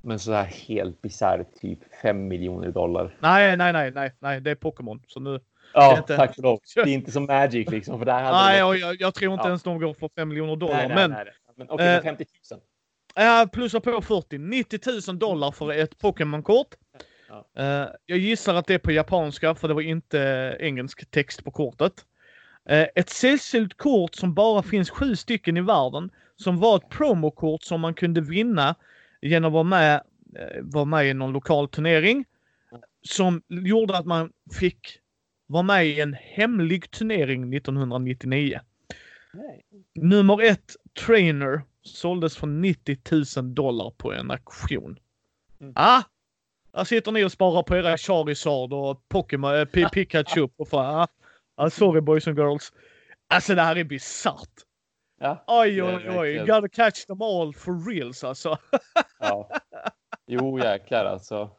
men så här helt bisarrt, typ 5 miljoner dollar. Nej, nej, nej, nej, nej, det är Pokémon. Så nu. Ja, inte... tack för lov. Det är inte som Magic liksom. För där nej, det... jag, jag, tror inte ja. ens de går för 5 miljoner dollar. Nej, nej, men, nej, men okej, okay, äh, 50 000. Ja, plussa på 40. 90 000 dollar för ett Pokémon-kort. Ja. Uh, jag gissar att det är på japanska, för det var inte engelsk text på kortet. Uh, ett sällsynt kort som bara finns sju stycken i världen, som var ett promokort som man kunde vinna genom att vara med, vara med i någon lokal turnering. Som gjorde att man fick vara med i en hemlig turnering 1999. Nej. Nummer ett, Trainer, såldes för 90 000 dollar på en auktion. Mm. Ah! Där sitter ni och sparar på era Charizard och Pokémon, äh, Pikachu och fan. Ah, ah, sorry boys and girls. Alltså det här är bisarrt. Ja, oj, oj, oj. Gotta catch them all for reals alltså. ja. Jo, jäklar alltså.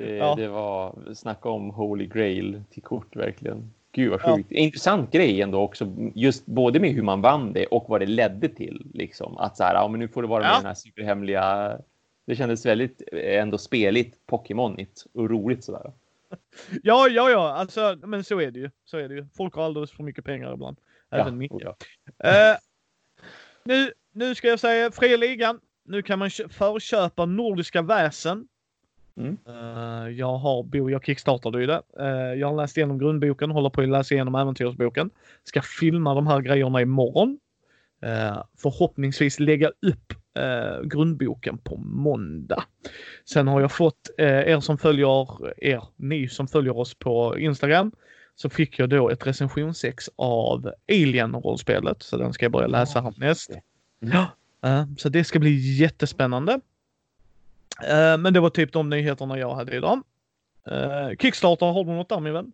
Det, ja. det var, snacka om Holy Grail till kort verkligen. Gud vad sjukt. Ja. Intressant grej ändå också, just både med hur man vann det och vad det ledde till. Liksom. Att så här, ja men nu får det vara med ja. den här superhemliga... Det kändes väldigt ändå speligt, Pokémonigt och roligt sådär. Ja, ja, ja, alltså, men så är det ju. Så är det ju. Folk har alldeles för mycket pengar ibland. Även ja. Micke. Ja. Uh, nu, nu ska jag säga fria ligan. Nu kan man förköpa Nordiska väsen Mm. Uh, jag har, jag kickstartade ju det. Uh, jag har läst igenom grundboken, håller på att läsa igenom äventyrsboken. Ska filma de här grejerna imorgon. Uh, förhoppningsvis lägga upp uh, grundboken på måndag. Sen har jag fått er som följer, er, ni som följer oss på Instagram, så fick jag då ett recensionsex av Alien-rollspelet. Så den ska jag börja läsa härnäst. Mm. Ja, så det ska bli jättespännande. Eh, men det var typ de nyheterna jag hade idag. Uh, Kickstarter, har du något där min vän?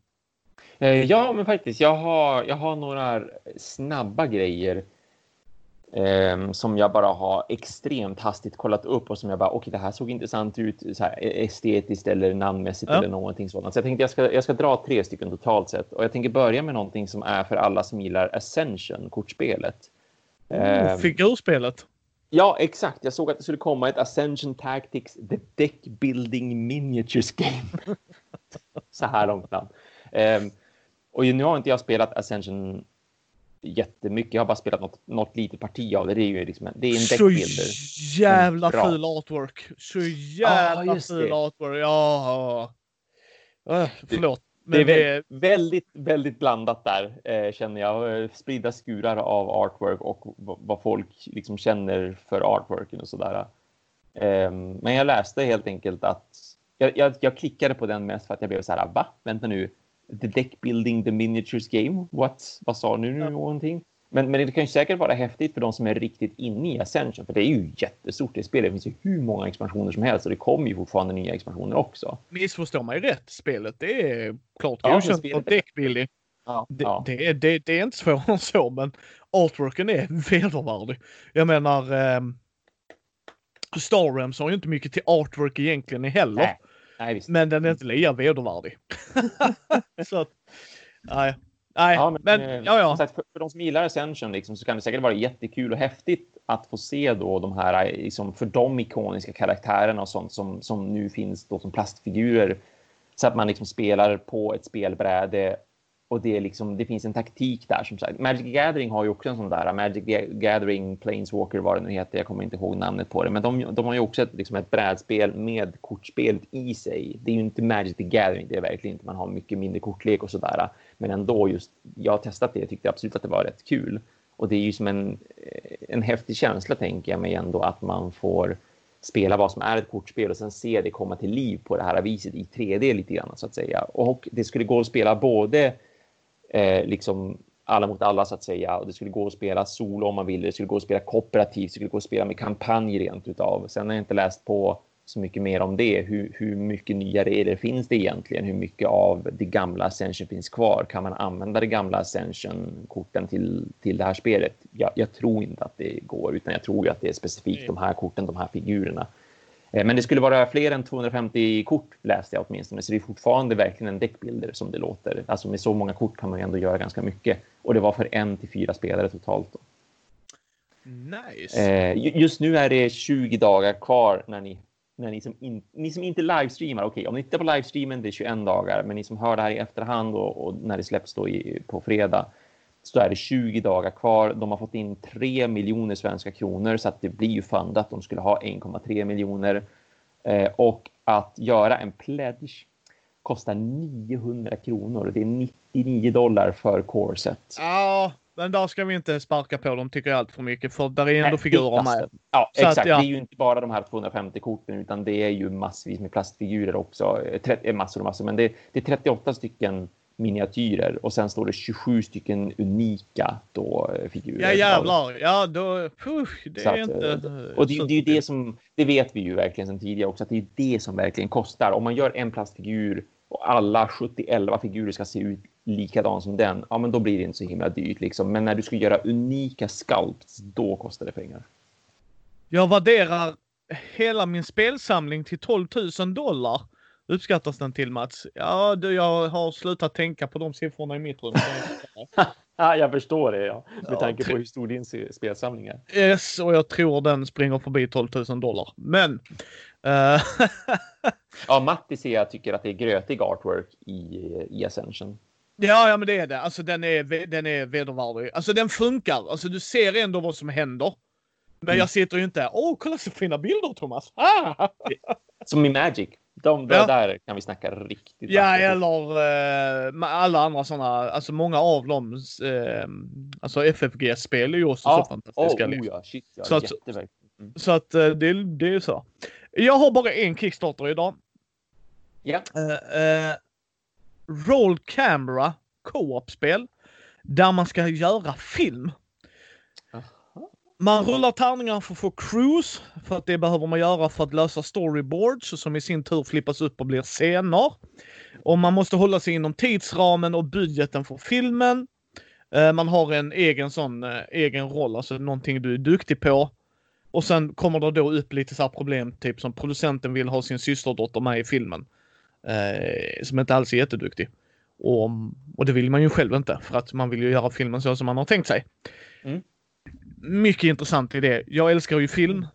Uh, ja, men faktiskt. Jag har, jag har några snabba grejer. Eh, som jag bara har extremt hastigt kollat upp och som jag bara, okej, okay, det här såg intressant ut så här, estetiskt eller namnmässigt ja. eller någonting sådant. Så jag tänkte jag ska, jag ska dra tre stycken totalt sett och jag tänker börja med någonting som är för alla som gillar Ascension, kortspelet. Oh, eh, figurspelet. Ja, exakt. Jag såg att det skulle komma ett Ascension Tactics The Deck Building Miniatures Game. så här långt namn. Um, och nu har inte jag spelat Ascension jättemycket. Jag har bara spelat något, något litet parti av det. Det är ju liksom, det är en deckbuilder. Så jävla ful artwork. Så jävla ah, ful artwork. Ja. Uh, förlåt. Det är det... väldigt, väldigt blandat där eh, känner jag. Spridda skurar av artwork och vad folk liksom känner för artworken och sådär. Eh, men jag läste helt enkelt att jag, jag, jag, klickade på den mest för att jag blev så här, va? Vänta nu, The Deck Building the Miniatures Game. What? Vad sa nu ja. någonting? Men, men det kan ju säkert vara häftigt för de som är riktigt inne i Ascension. För det är ju jättestort det spelet. Det finns ju hur många expansioner som helst och det kommer ju fortfarande nya expansioner också. Missförstå mig rätt. Spelet det är klart ja, godkänt för deckbuilding. Ja, det, ja. Det, det, det, är inte svårare än så, men artworken är vedervärdig. Jag menar, eh, Star Realms har ju inte mycket till artwork egentligen heller. Nej. Nej, men den är inte lika vedervärdig. så att, nej. Nej, ja, men, men eh, ja, ja. För, för de som gillar Ascension liksom, så kan det säkert vara jättekul och häftigt att få se då de här liksom, för de ikoniska karaktärerna och sånt som, som nu finns då som plastfigurer. Så att man liksom spelar på ett spelbräde och det, är liksom, det finns en taktik där som sagt. Magic Gathering har ju också en sån där Magic Gathering Planeswalker vad det nu heter. Jag kommer inte ihåg namnet på det, men de, de har ju också ett, liksom ett brädspel med kortspelet i sig. Det är ju inte Magic the Gathering, det är verkligen inte. Man har mycket mindre kortlek och sådär, men ändå just. Jag har testat det. Jag tyckte absolut att det var rätt kul och det är ju som en, en häftig känsla tänker jag mig ändå att man får spela vad som är ett kortspel och sen se det komma till liv på det här viset i 3D lite grann så att säga. Och det skulle gå att spela både eh, liksom alla mot alla så att säga. Och det skulle gå att spela solo om man ville. Det skulle gå att spela kooperativt. Det skulle gå att spela med kampanj rent utav. Sen har jag inte läst på så mycket mer om det. Hur, hur mycket nya regler finns det egentligen? Hur mycket av det gamla Ascension finns kvar? Kan man använda det gamla Ascension-korten till, till det här spelet? Jag, jag, tror inte att det går, utan jag tror att det är specifikt de här korten, de här figurerna. Eh, men det skulle vara fler än 250 kort läste jag åtminstone, så det är fortfarande verkligen en deckbilder som det låter. Alltså med så många kort kan man ju ändå göra ganska mycket. Och det var för en till fyra spelare totalt. Då. Nice. Eh, just nu är det 20 dagar kvar när ni, när ni, som, in, ni som inte livestreamar. Okej, okay, om ni tittar på livestreamen, det är 21 dagar, men ni som hör det här i efterhand och, och när det släpps då i, på fredag, så är det 20 dagar kvar. De har fått in 3 miljoner svenska kronor så att det blir ju fundat. De skulle ha 1,3 miljoner eh, och att göra en pledge kostar 900 kronor. Det är 99 dollar för corset. Ja, men där ska vi inte sparka på dem tycker jag allt för mycket för där är ändå Nej, figurer med. Ja, så exakt. Att, ja. Det är ju inte bara de här 250 korten utan det är ju massvis med plastfigurer också. 30, eh, massor och massor, men det, det är 38 stycken miniatyrer och sen står det 27 stycken unika då eh, figurer. Ja jävlar, ja då, push, det är att, inte... Eh, och det, det är ju det som, det vet vi ju verkligen sedan tidigare också, att det är det som verkligen kostar. Om man gör en plastfigur och alla 70-11 figurer ska se ut likadan som den, ja men då blir det inte så himla dyrt liksom. Men när du ska göra unika sculpts, då kostar det pengar. Jag värderar hela min spelsamling till 12 000 dollar uppskattas den till Mats? Ja, du, jag har slutat tänka på de siffrorna i mitt rum. ja, jag förstår det, ja. Med ja, tanke på hur stor din spelsamling är. Yes, och jag tror den springer förbi 12 000 dollar. Men... Uh... ja, Matti ser jag tycker att det är grötig artwork i, i Ascension. Ja, ja, men det är det. Alltså den är, den är vedervärdig. Alltså den funkar. Alltså du ser ändå vad som händer. Men mm. jag sitter ju inte åh kolla så fina bilder Thomas! Ah! Som i Magic. De, ja. Där kan vi snacka riktigt. Ja, eller eh, alla andra sådana. Alltså många av dem. Eh, alltså FFG-spel är ju också ja. så fantastiska. Oh, oh, ja, shit, ja, så att, mm. så att eh, det, det är ju så. Jag har bara en Kickstarter idag. Ja. Eh, eh, Roll Camera Co-op-spel. Där man ska göra film. Man rullar tärningar för att få cruise, för att det behöver man göra för att lösa storyboards som i sin tur flippas upp och blir scener. Och man måste hålla sig inom tidsramen och budgeten för filmen. Eh, man har en egen sån eh, egen roll, alltså någonting du är duktig på. Och sen kommer det då upp lite så här problem, typ som producenten vill ha sin systerdotter med i filmen. Eh, som inte alls är jätteduktig. Och, och det vill man ju själv inte för att man vill ju göra filmen så som man har tänkt sig. Mm. Mycket intressant idé. Jag älskar ju film.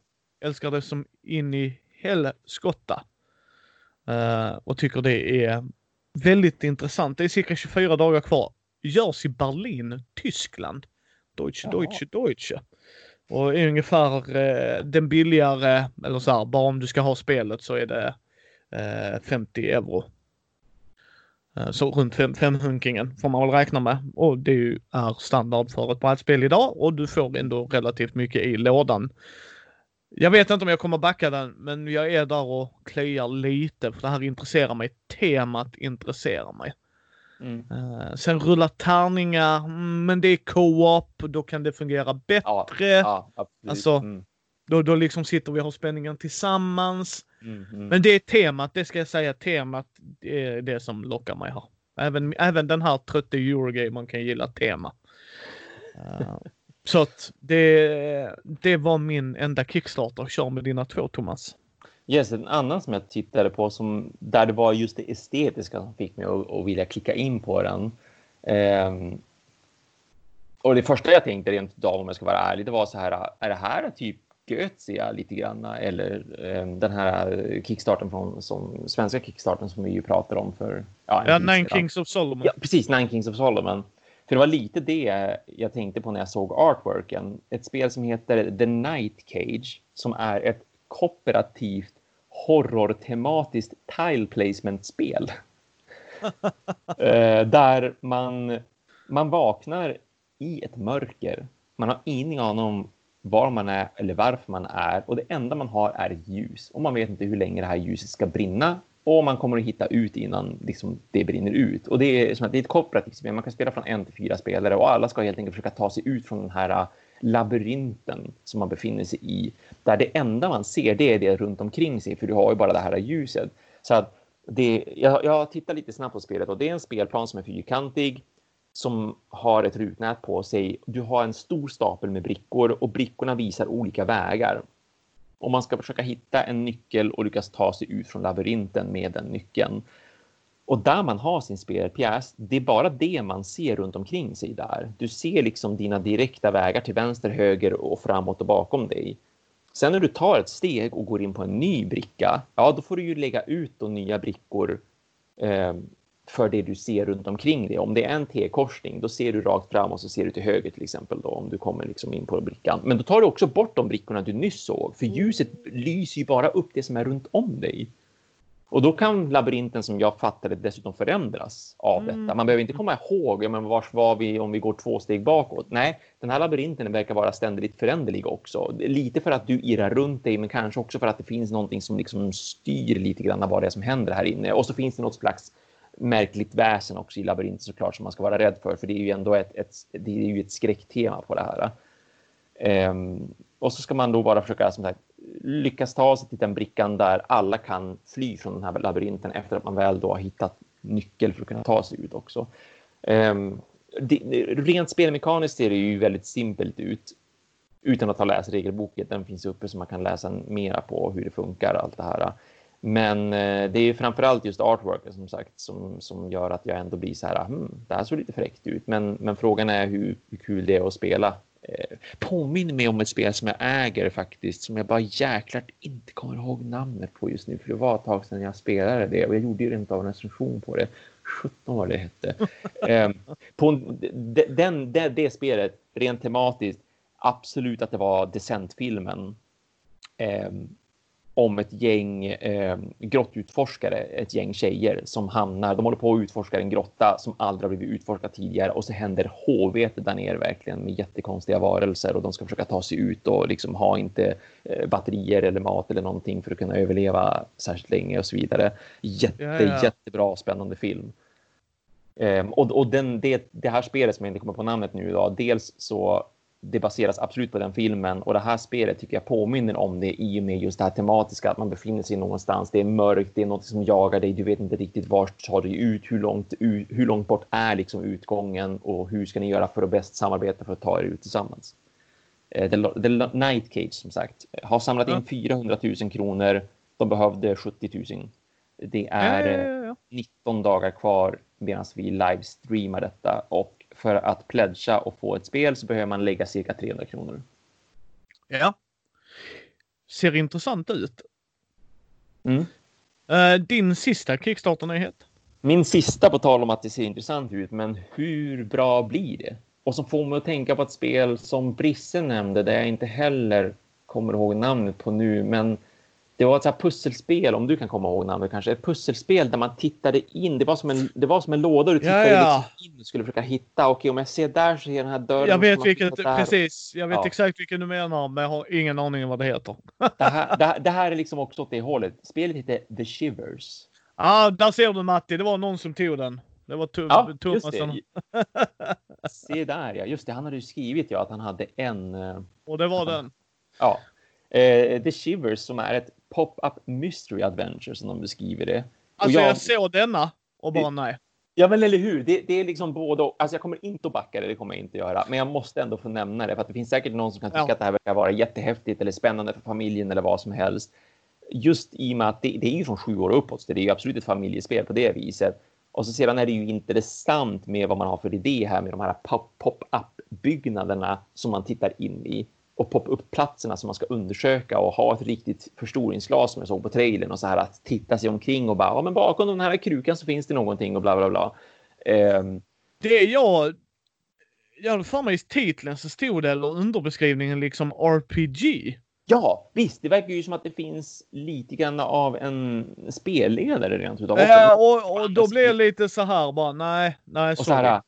Älskar det som in i helskotta. Uh, och tycker det är väldigt intressant. Det är cirka 24 dagar kvar. Görs i Berlin, Tyskland. Deutsche, Jaha. Deutsche, Deutsche. Och är ungefär eh, den billigare, eller så här, bara om du ska ha spelet så är det eh, 50 euro. Eh, så runt fem, femhunkingen får man väl räkna med. Och det är standard för ett brädspel idag och du får ändå relativt mycket i lådan. Jag vet inte om jag kommer backa den, men jag är där och kliar lite för det här intresserar mig. Temat intresserar mig. Mm. Eh, sen rulla tärningar, mm, men det är co-op, då kan det fungera bättre. Ja, ja, absolut. Alltså- Mm, Då, då liksom sitter vi och har spänningen tillsammans. Mm, mm. Men det är temat, det ska jag säga, temat är det som lockar mig här. Även, även den här trötte Eurogamern kan gilla tema. Eh, så att det, det var min enda Kickstarter. Kör med dina två Thomas. Yes, en annan som jag tittade på som där det var just det estetiska som fick mig att, att vilja klicka in på den. Ehm, och det första jag tänkte rent utav om jag ska vara ärlig, det var så här, är det här typ Götsia lite grann eller ehm, den här kickstarten från som svenska kickstarten som vi ju pratade om för ja, Ja, Nine sedan. Kings of Solomon. Ja, precis. Nine Kings of Solomon. För det var lite det jag tänkte på när jag såg artworken. Ett spel som heter The Night Cage som är ett kooperativt horror-tematiskt tile placement-spel. Eh, där man, man vaknar i ett mörker. Man har ingen aning om var man är eller varför man är och det enda man har är ett ljus och man vet inte hur länge det här ljuset ska brinna och man kommer att hitta ut innan liksom, det brinner ut. Och det är, som att det är ett kooperativt spel. Man kan spela från en till fyra spelare och alla ska helt enkelt försöka ta sig ut från den här äh, labyrinten som man befinner sig i. Där det enda man ser det är det runt omkring sig för du har ju bara det här ljuset. Så att det, jag, jag tittar lite snabbt på spelet och det är en spelplan som är fyrkantig som har ett rutnät på sig. Du har en stor stapel med brickor och brickorna visar olika vägar. Och man ska försöka hitta en nyckel och lyckas ta sig ut från labyrinten med den nyckeln. Och där man har sin spelpjäs, det är bara det man ser runt omkring sig där. Du ser liksom dina direkta vägar till vänster, höger och framåt och bakom dig. Sen när du tar ett steg och går in på en ny bricka, ja då får du ju lägga ut de nya brickor eh, för det du ser runt omkring dig. Om det är en T-korsning, då ser du rakt fram och så ser du till höger till exempel då, om du kommer liksom in på brickan. Men då tar du också bort de brickorna du nyss såg, för ljuset lyser ju bara upp det som är runt om dig. Och då kan labyrinten som jag fattade dessutom förändras av Mm. detta. Man behöver inte komma ihåg, ja, men vars var vi om vi går två steg bakåt? Nej, den här labyrinten verkar vara ständigt föränderlig också. Lite för att du irrar runt dig, men kanske också för att det finns någonting som liksom styr lite grann vad det är som händer här inne. Och så finns det något slags märkligt väsen också i labyrinten såklart som man ska vara rädd för, för det är ju ändå ett, ett, det är ju ett skräcktema på det här. Ehm, och så ska man då bara försöka som sagt, lyckas ta sig till den brickan där alla kan fly från den här labyrinten efter att man väl då har hittat nyckel för att kunna ta sig ut också. Ehm, det, rent spelmekaniskt ser det ju väldigt simpelt ut utan att ha läst regelboken. Den finns uppe så man kan läsa mera på hur det funkar allt det här. Men eh, det är framförallt just artworken som sagt som, som gör att jag ändå blir så här, hmm, det här såg lite fräckt ut. Men, men frågan är hur, hur kul det är att spela. Eh, påminner mig om ett spel som jag äger faktiskt, som jag bara jäklar inte kommer ihåg namnet på just nu, för det var ett tag sedan jag spelade det och jag gjorde ju rent av en recension på det. 17 vad det hette. eh, på en- de- den, det, det spelet, rent tematiskt, absolut att det var Descent-filmen. Eh, om ett gäng eh, grottutforskare, ett gäng tjejer som hamnar, de håller på att utforska en grotta som aldrig har blivit utforskad tidigare och så händer håvete där nere verkligen med jättekonstiga varelser och de ska försöka ta sig ut och liksom ha inte eh, batterier eller mat eller någonting för att kunna överleva särskilt länge och så vidare. Jätte, Ja, ja. jättebra spännande film. Ehm, och och den, det, det här spelet som jag inte kommer på namnet nu idag, dels så det baseras absolut på den filmen och det här spelet tycker jag påminner om det i och med just det här tematiska att man befinner sig någonstans. Det är mörkt, det är något som jagar dig. Du vet inte riktigt vart tar du ut, hur långt, hur långt bort är liksom utgången och hur ska ni göra för att bäst samarbeta för att ta er ut tillsammans. Eh, The, The Night Cage som sagt har samlat in 400 000 kronor. De behövde 70 000. Det är ja, ja, ja. 19 dagar kvar medan vi livestreamar detta och för att pledga och få ett spel så behöver man lägga cirka 300 kronor. Ja. Ser intressant ut. Mm. Uh, din sista Kickstarter-nyhet? Min sista på tal om att det ser intressant ut, men hur bra blir det? Och som får mig att tänka på ett spel som Brisse nämnde, där jag inte heller kommer ihåg namnet på nu, men det var ett så pusselspel, om du kan komma ihåg namnet kanske, ett pusselspel där man tittade in. Det var som en, det var som en låda du tittade ja, ja. Liksom in och skulle försöka hitta. Okej, om jag ser där så är den här dörren. Jag vet vilket, precis. Jag vet ja. exakt vilken du menar, men jag har ingen aning om vad det heter. det, här, det, det, här är liksom också åt det hållet. Spelet heter The Shivers. Ja, ah, där ser du Matti. Det var någon som tog den. Det var Tum ja, Thomas som... Se där ja, just det. Han hade ju skrivit ja att han hade en. Eh, och det var den. Ja. Eh, The Shivers som är ett pop-up mystery adventure som de beskriver det. Alltså jag, jag såg denna och bara nej. Ja, men eller hur? Det, det är liksom både och. Alltså jag kommer inte att backa det, det kommer jag inte göra. Men jag måste ändå få nämna det för att det finns säkert någon som kan tycka ja. att det här verkar vara jättehäftigt eller spännande för familjen eller vad som helst. Just i och med att det, det är ju från sju år uppåt, så det är ju absolut ett familjespel på det viset. Och så sedan är det ju intressant med vad man har för idé här med de här pop-up byggnaderna som man tittar in i och poppa upp platserna som man ska undersöka och ha ett riktigt förstoringsglas som jag såg på trailern och så här att titta sig omkring och bara, ja men bakom den här krukan så finns det någonting och bla bla bla. Um... det jag, jag hade för mig i titeln så stod det eller underbeskrivningen liksom RPG. Ja, visst. Det verkar ju som att det finns lite grann av en spelledare rent utav. Äh, och, och då blir det lite så här bara, nej, nej, sorry. Och så här,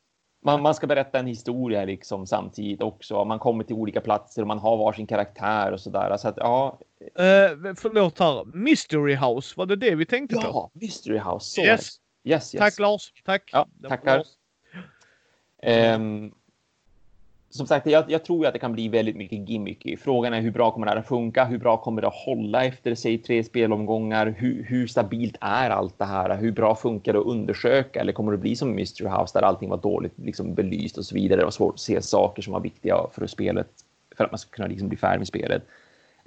man, man ska berätta en historia liksom samtidigt också. Man kommer till olika platser och man har varsin karaktär och sådär. Så att ja. Uh, förlåt här. Mystery House, var det det vi tänkte ja, på? Ja, Mystery House. Så yes. yes. Yes, Tack Lars. Tack. Ja, tackar. Um, som sagt, jag, jag, tror att det kan bli väldigt mycket gimmicky. Frågan är hur bra kommer det här att funka? Hur bra kommer det att hålla efter sig tre spelomgångar? Hur, hur stabilt är allt det här? Hur bra funkar det att undersöka? Eller kommer det bli som Mystery House där allting var dåligt liksom belyst och så vidare? Det var svårt att se saker som var viktiga för spelet för att man ska kunna liksom bli färdig med spelet.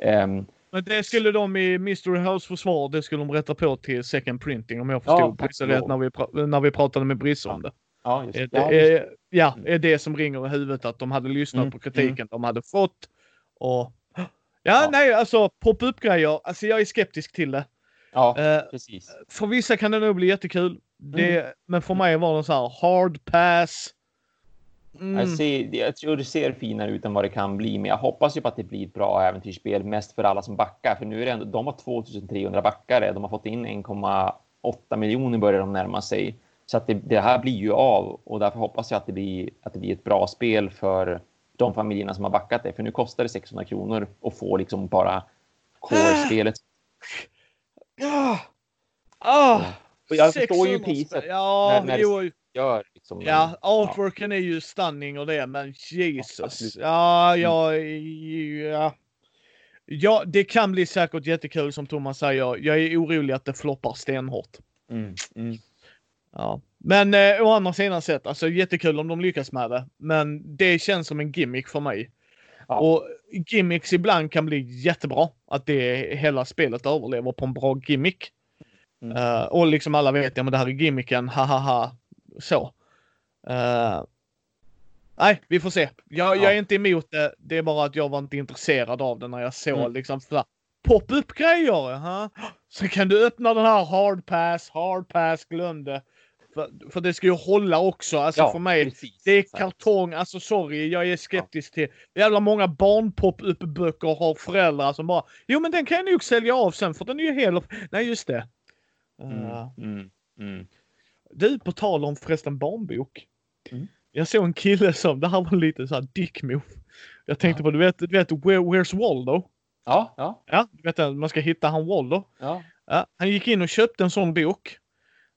Um, men det skulle de i Mystery House försvar, det skulle de rätta på till second printing om jag förstod ja, rätt när vi, när vi pratade med Brisse om det. Ja, just det. Ja, just det. ja, mm. är det som ringer i huvudet att de hade lyssnat mm. på kritiken mm. de hade fått. Och ja, ja. nej, alltså pop-up grejer. Alltså jag är skeptisk till det. Ja, uh, precis. För vissa kan det nog bli jättekul. Det, mm. Men för mig var det så här hard pass. Mm. Jag, ser, jag tror det ser finare ut än vad det kan bli, men jag hoppas ju på att det blir ett bra äventyrsspel, mest för alla som backar. För nu är det ändå, de har 2300 backare, de har fått in 1,8 miljoner börjar de närma sig. Så att det, det, här blir ju av och därför hoppas jag att det blir, att det blir ett bra spel för de familjerna som har backat det. För nu kostar det 600 kronor att få liksom bara core-spelet. Ja. Ah, och jag förstår ju priset. Ja, när, när jo. Gör liksom, ja, artworken ja. är ju stunning och det, men Jesus. Ja, ja, ja. Ja, det kan bli säkert jättekul som Thomas säger. Jag är orolig att det floppar stenhårt. Mm, mm. Ja. Men eh, å andra sidan sett, alltså jättekul om de lyckas med det. Men det känns som en gimmick för mig. Ja. Och gimmicks ibland kan bli jättebra. Att det hela spelet överlever på en bra gimmick. Mm. Uh, och liksom alla vet, ja men det här är gimmicken, ha ha ha. Så. Uh, nej, vi får se. Jag, ja. jag, är inte emot det. Det är bara att jag var inte intresserad av det när jag såg mm. liksom pop-up grejer. Uh Så kan du öppna den här hard pass, hard pass, glöm det. För, för det ska ju hålla också. Alltså ja, för mig, precis, det är kartong. Alltså sorry, jag är skeptisk ja. till. Jävla många barnpop-up-böcker har föräldrar som bara, jo men den kan jag nog sälja av sen för den är ju hel. Nej just det. Mm, uh. mm, mm. Du, på tal om förresten barnbok. Mm. Jag såg en kille som, det här var lite såhär dick move. Jag tänkte ja. på, du vet, du vet Where, Where's Waldo? Ja, ja. Ja, du vet man ska hitta han Waldo. Ja. ja. Han gick in och köpte en sån bok.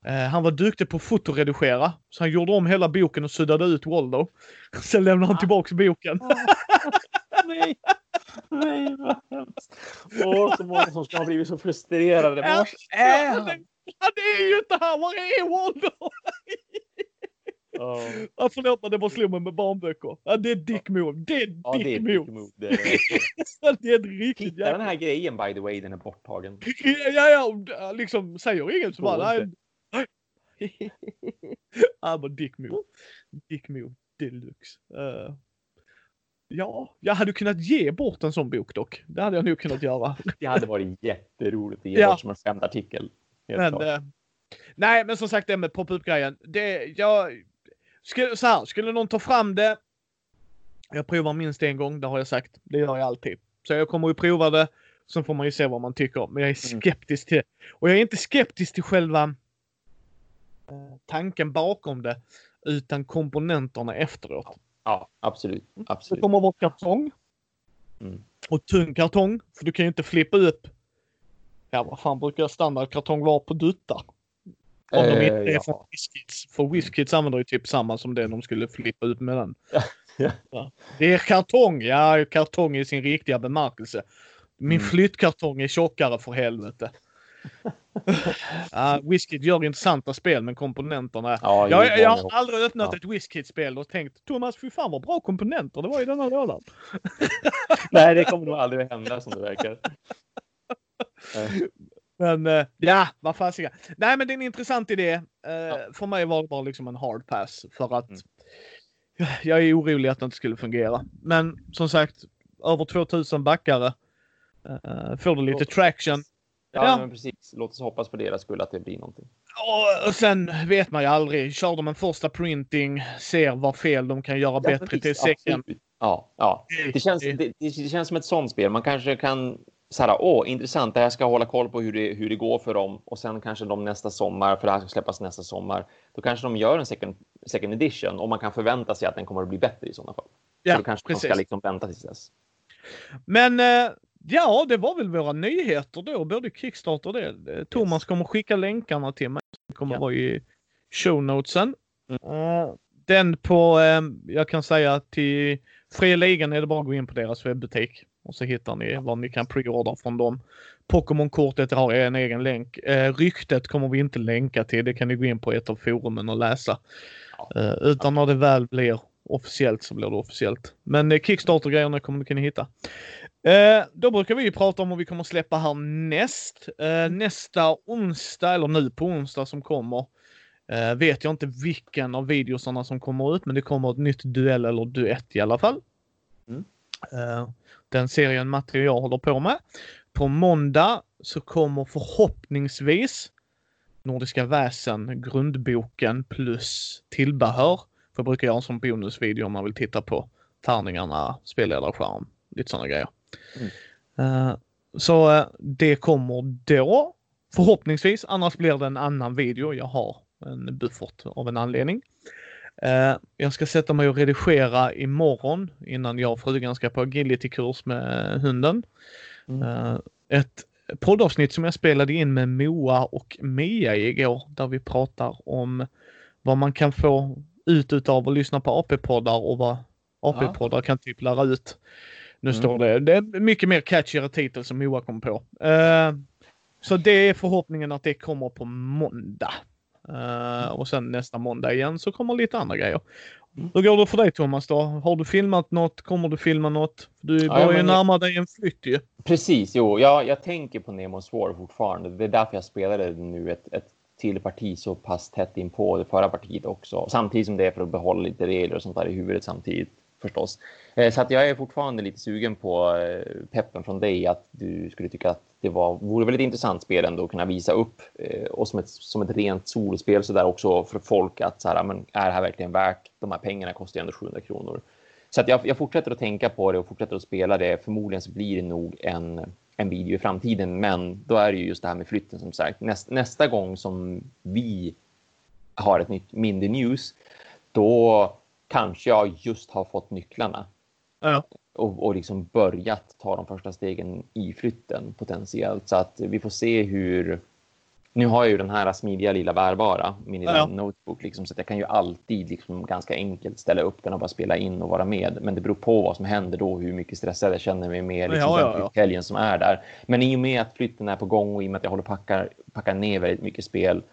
Eh, han var duktig på att fotoredigera, så han gjorde om hela boken och suddade ut Waldo. Sen lämnade han tillbaks boken. Nej, nej vad hemskt. Åh, så många som ska ha blivit så frustrerade. Var är han? Han är ju inte här! Var är Waldo? Ja, Ja, förlåt men det bara slog mig med barnböcker. Ja, det är dick move. Det är Ja, det är dick move. dick. Det är... Det är riktigt Hitta den här grejen by the way, den är borttagen. Ja, ja, liksom säger inget så bara... Nej. Ja, bara dick move. Dick move deluxe. Uh, ja, jag hade kunnat ge bort en sån bok dock. Det hade jag nog kunnat göra. Det hade varit jätteroligt att ge Ja. bort som en skämtartikel. Men, eh, nej, men som sagt det med pop-up grejen. Det, jag, skulle, så här, skulle någon ta fram det. Jag provar minst en gång, det har jag sagt. Det gör jag alltid. Så jag kommer ju prova det. Sen får man ju se vad man tycker. Men jag är Mm. skeptisk till Och jag är inte skeptisk till själva tanken bakom det. Utan komponenterna efteråt. Ja, absolut. Det absolut. kommer att vara kartong. Mm. Och tung kartong. För du kan ju inte flippa upp. Ja, vad fan brukar standardkartong vara på duttar? Om de Eh, inte är ja. från WizKids. För WizKids använder ju typ samma som det de skulle flippa ut med den. Ja. Ja. Det är kartong, ja kartong i sin riktiga bemärkelse. Min Mm. flyttkartong är tjockare för helvete. Uh, WizKid gör intressanta spel men komponenterna. Ja, Jag, jag har aldrig öppnat Ja. ett WizKid-spel och tänkt Thomas fy fan vad bra komponenter det var i denna lådan. Nej, det kommer nog aldrig hända som det verkar. Men eh, ja, vad fasiken. Nej men det är en intressant idé. Eh, För mig var det bara liksom en hard pass för att Mm. jag är orolig att det inte skulle fungera. Men som sagt, över 2000 backare. Uh, får du lite traction. Ja, Ja. men precis. Låt oss hoppas på deras skull att det blir någonting. Och, sen vet man ju aldrig. Kör de en första printing, ser vad fel de kan göra bättre visst, till second. absolut. Ja, ja. Det känns, det, det, känns som ett sånt spel. Man kanske kan så här, åh, intressant, här ska jag hålla koll på hur det, hur det går för dem och sen kanske de nästa sommar, för det här ska släppas nästa sommar, då kanske de gör en second, second edition och man kan förvänta sig att den kommer att bli bättre i sådana fall. så Ja, då kanske precis. man ska liksom vänta tills dess. Men eh, ja, det var väl våra nyheter då, både Kickstarter och det. Thomas kommer skicka länkarna till mig. Det kommer Ja. vara i show notesen. Mm. Eh, den på, eh, jag kan säga till Fria Ligan är det bara att gå in på deras webbutik och så hittar ni vad ni kan preordra från dem. Pokémon-kortet har en egen länk. Eh, ryktet kommer vi inte länka till. Det kan ni gå in på ett av forumen och läsa. Eh, utan när det väl blir officiellt så blir det officiellt. Men eh, Kickstarter-grejerna kommer ni kunna hitta. Eh, då brukar vi prata om vad vi kommer släppa här näst. Eh, nästa onsdag, eller nu på onsdag som kommer, eh, vet jag inte vilken av videosarna som kommer ut, men det kommer ett nytt duell eller duett i alla fall. Mm. Eh, den serien Matte och jag håller på med. På måndag så kommer förhoppningsvis Nordiska väsen, grundboken plus tillbehör. För jag brukar göra en sån bonusvideo om man vill titta på tärningarna, spelledarskärm, lite sådana grejer. Mm. Så eh, det kommer då. Förhoppningsvis, annars blir det en annan video. Jag har en buffert av en anledning. Eh, jag ska sätta mig och redigera imorgon innan jag och frugan ska på agility-kurs med hunden. Mm. Ett poddavsnitt som jag spelade in med Moa och Mia igår där vi pratar om vad man kan få ut utav att lyssna på AP-poddar och vad AP-poddar kan typ lära ut. Nu Mm. står det, det är mycket mer catchigare titel som Moa kom på. Eh, så det är förhoppningen att det kommer på måndag. Eh, och sen nästa måndag igen så kommer lite andra grejer. Mm. Hur går det för dig Thomas då? Har du filmat något? Kommer du filma något? Du Ja, börjar ju men- närma dig en flytt ju. Precis, jo, jag, jag tänker på Nemos War fortfarande. Det är därför jag spelade nu ett, ett till parti så pass tätt in på det förra partiet också. Samtidigt som det är för att behålla lite regler och sånt där i huvudet samtidigt förstås. Eh, så att jag är fortfarande lite sugen på eh, peppen från dig att du skulle tycka att det var, vore väldigt intressant spel ändå att kunna visa upp eh, och som ett, som ett rent solospel så där också för folk att så här, men är det här verkligen värt de här pengarna kostar ju ändå 700 kronor. Så att jag, jag fortsätter att tänka på det och fortsätter att spela det. Förmodligen så blir det nog en, en video i framtiden, men då är det ju just det här med flytten som sagt. Näst, nästa gång som vi har ett nytt Mindy News, då kanske jag just har fått nycklarna Ja. och, och liksom börjat ta de första stegen i flytten potentiellt. Så att vi får se hur, Nu har jag ju den här smidiga lilla bärbara, min lilla Ja. notebook, liksom, så att jag kan ju alltid liksom, ganska enkelt ställa upp den och bara spela in och vara med. Men det beror på vad som händer då, hur mycket stressad jag känner mig med liksom, Ja, ja, den ja. flytthelgen som är där. Men i och med att flytten är på gång och i och med att jag håller packar, packar ner väldigt mycket spel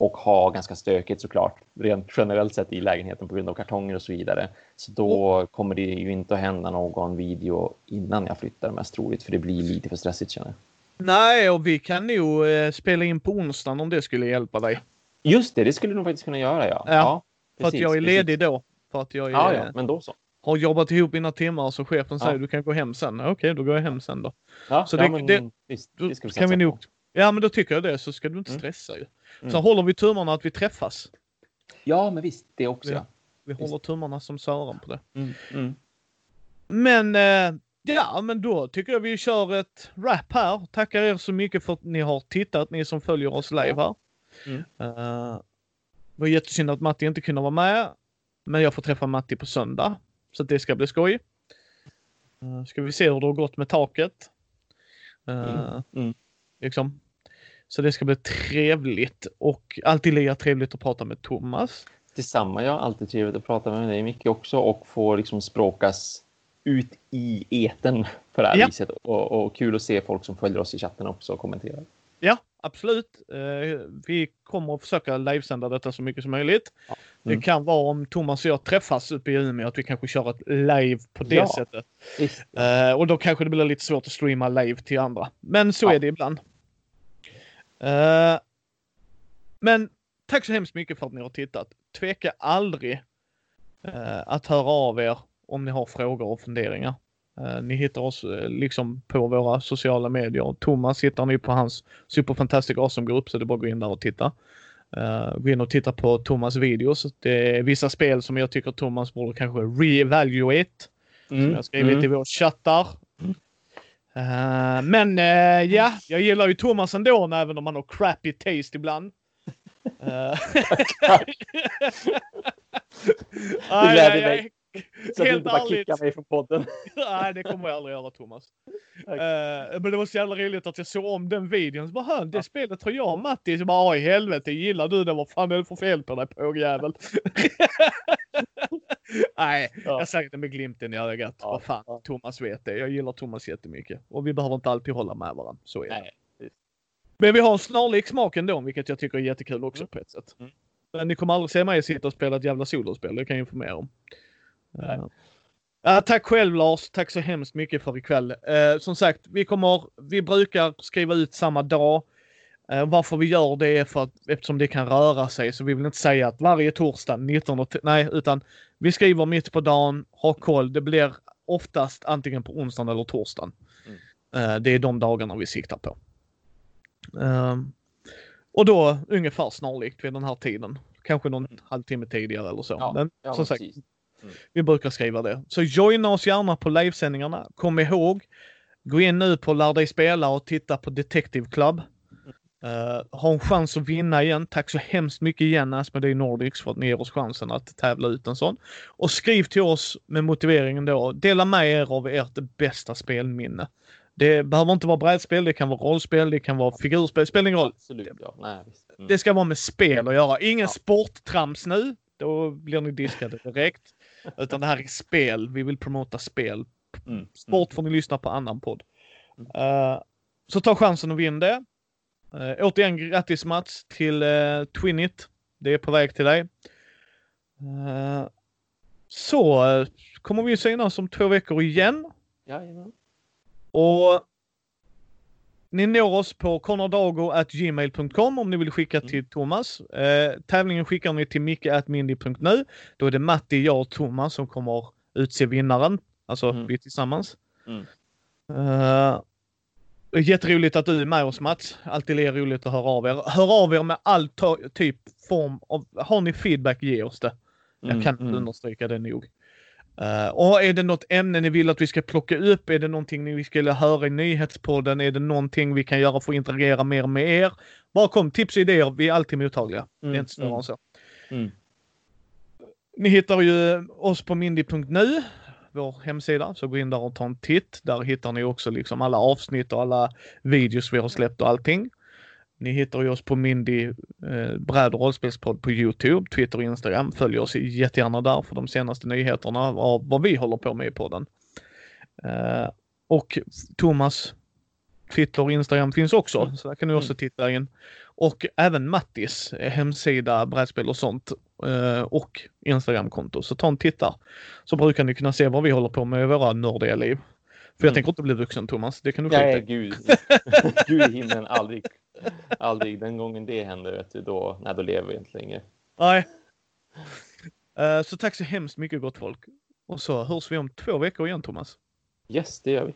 och har ganska stökigt såklart, rent generellt sett i lägenheten på grund av kartonger och så vidare. Så då kommer det ju inte att hända någon video innan jag flyttar mest troligt, för det blir lite för stressigt känner jag. Nej, och vi kan nog eh, spela in på onsdagen om det skulle hjälpa dig. Just det, det skulle du nog faktiskt kunna göra ja. Ja, För att precis, jag är precis. ledig då. För att jag är, Ja, ja, men då så. har jobbat ihop mina timmar så chefen Ja. säger du kan gå hem sen. Okej, då går jag hem sen då. Ja, Så ja, det- men, det- visst, det kan vi nog... Ja, men då tycker jag det. Så ska du inte Mm. stressa ju. Mm. Så håller vi tummarna att vi träffas. Ja, men visst, det också. Ja. Vi Visst. håller tummarna som Sören på det. Mm, mm. Men eh, ja, men då tycker jag vi kör ett wrap här. Tackar er så mycket för att ni har tittat, ni som följer oss live här. Mm. Eh, det var jättesynd att Matti inte kunde vara med. Men jag får träffa Matti på söndag. Så det ska bli skoj. Uh, ska vi se hur det har gått med taket. Mm. Liksom. Så det ska bli trevligt och alltid lika trevligt att prata med Thomas. Detsamma, jag har alltid trevligt att prata med dig mycket också och få liksom språkas ut i eten på det här Ja. viset. Och, och kul att se folk som följer oss i chatten också och kommenterar. Ja, absolut. Eh, vi kommer att försöka livesända detta så mycket som möjligt. Ja. Det Mm. kan vara om Thomas och jag träffas uppe i Umeå att vi kanske kör ett live på det Ja. sättet. Eh, och då kanske det blir lite svårt att streama live till andra. Men så är det ibland. Eh, men tack så hemskt mycket för att ni har tittat. Tveka aldrig eh, att höra av er om ni har frågor och funderingar. Eh, ni hittar oss liksom på våra sociala medier. Thomas hittar ni på hans Super Fantastic Awesome-grupp så det är bara att gå in där och titta. Uh, gå in och titta på Thomas videos. Det är vissa spel som jag tycker Thomas borde kanske re-evaluate. Som jag skrivit mm. i vår chattar. Eh, men eh, ja, jag gillar ju Thomas ändå även om han har crappy taste ibland. Eh, nej, gläder mig. Så att du inte bara ärligt. kickar mig från podden. nej, det kommer jag aldrig göra Thomas. Okej. Eh, men det var så jävla roligt att jag såg om den videon. Så bara, "Hör, det spelet har jag och Matti. Så bara, "Ja, i helvete, gillar du det? Vad fan är det för fel på dig pågjävel? Nej, Ja. jag säger det med glimten i ögat. Ja, Vad fan, ja. Thomas vet det. Jag gillar Thomas jättemycket. Och vi behöver inte alltid hålla med varandra. Så är det. Nej. Men vi har en snarlik smak ändå, vilket jag tycker är jättekul också Mm. på ett sätt. Mm. Men ni kommer aldrig se mig sitta och spela ett jävla solospel, det kan jag informera om. Nej. Ja, tack själv Lars, tack så hemskt mycket för ikväll. Uh, som sagt, vi kommer, vi brukar skriva ut samma dag. Eh, varför vi gör det är för att eftersom det kan röra sig så vi vill inte säga att varje torsdag 19 och nej utan vi skriver mitt på dagen, ha koll. Det blir oftast antingen på onsdagen eller torsdagen. Mm. Eh, det är de dagarna vi siktar på. Ehm, och då ungefär snarlikt vid den här tiden. Kanske någon halvtimme tidigare eller så. Mm. Ja, Men ja, som sagt, precis. vi brukar skriva det. Så joina oss gärna på livesändningarna. Kom ihåg, gå in nu på Lär dig spela och titta på Detective Club. Uh, ha en chans att vinna igen. Tack så hemskt mycket igen Asmodee Nordics för att ni ger oss chansen att tävla ut en sån. Och skriv till oss med motiveringen då. Dela med er av ert bästa spelminne. Det behöver inte vara brädspel, det kan vara rollspel, det kan vara figurspel, spelar ingen roll. Absolut, ja. Nej. Mm. Det ska vara med spel att göra. Ingen Ja. sporttrams nu. Då blir ni diskade direkt. Utan det här är spel. Vi vill promota spel. Mm. Sport får ni lyssna på annan podd. Mm. Eh, så ta chansen att vinna det. Uh, återigen grattis Mats till uh, Twinit. Det är på väg till dig. Eh, så eh, kommer vi synas om två veckor igen. Jajamän. Och ni når oss på connordago.gmail.com om ni vill skicka Mm. till Thomas. Eh, tävlingen skickar ni till micke.mindy.nu. Då är det Matti, jag och Thomas som kommer utse vinnaren. Alltså Mm. vi tillsammans. Mm. Eh, jätteroligt att du är med oss Mats. Alltid lika roligt att höra av er. Hör av er med all typ form av... Har ni feedback, ge oss det. Jag Mm, kan inte mm. understryka det nog. Eh, och är det något ämne ni vill att vi ska plocka upp? Är det någonting ni skulle höra i nyhetspodden? Är det någonting vi kan göra för att interagera mer med er? Bara kom, tips och idéer. Vi är alltid mottagliga. det är Mm, inte mm. än så. Mm. Ni hittar ju oss på mindy.nu, vår hemsida, så gå in där och ta en titt. Där hittar ni också liksom alla avsnitt och alla videos vi har släppt och allting. Ni hittar ju oss på Mindy eh, bräd och rollspelspodd på Youtube, Twitter och Instagram. Följ oss jättegärna där för de senaste nyheterna av vad vi håller på med i podden. Eh, och Thomas Twitter och Instagram finns också, Mm. så där kan du också titta in. Och även Mattis eh, hemsida, brädspel och sånt eh, och Instagramkonto. Så ta en titt där. Så brukar ni kunna se vad vi håller på med i våra nördiga liv. För jag Mm. tänker inte bli vuxen Thomas, det kan du skita Nej, gud. gud i himlen, aldrig. Aldrig. Den gången det händer, vet du, då, nej, då lever vi inte längre. Nej. Eh, Så tack så hemskt mycket gott folk. Och så hörs vi om två veckor igen Thomas. Yes, det gör vi.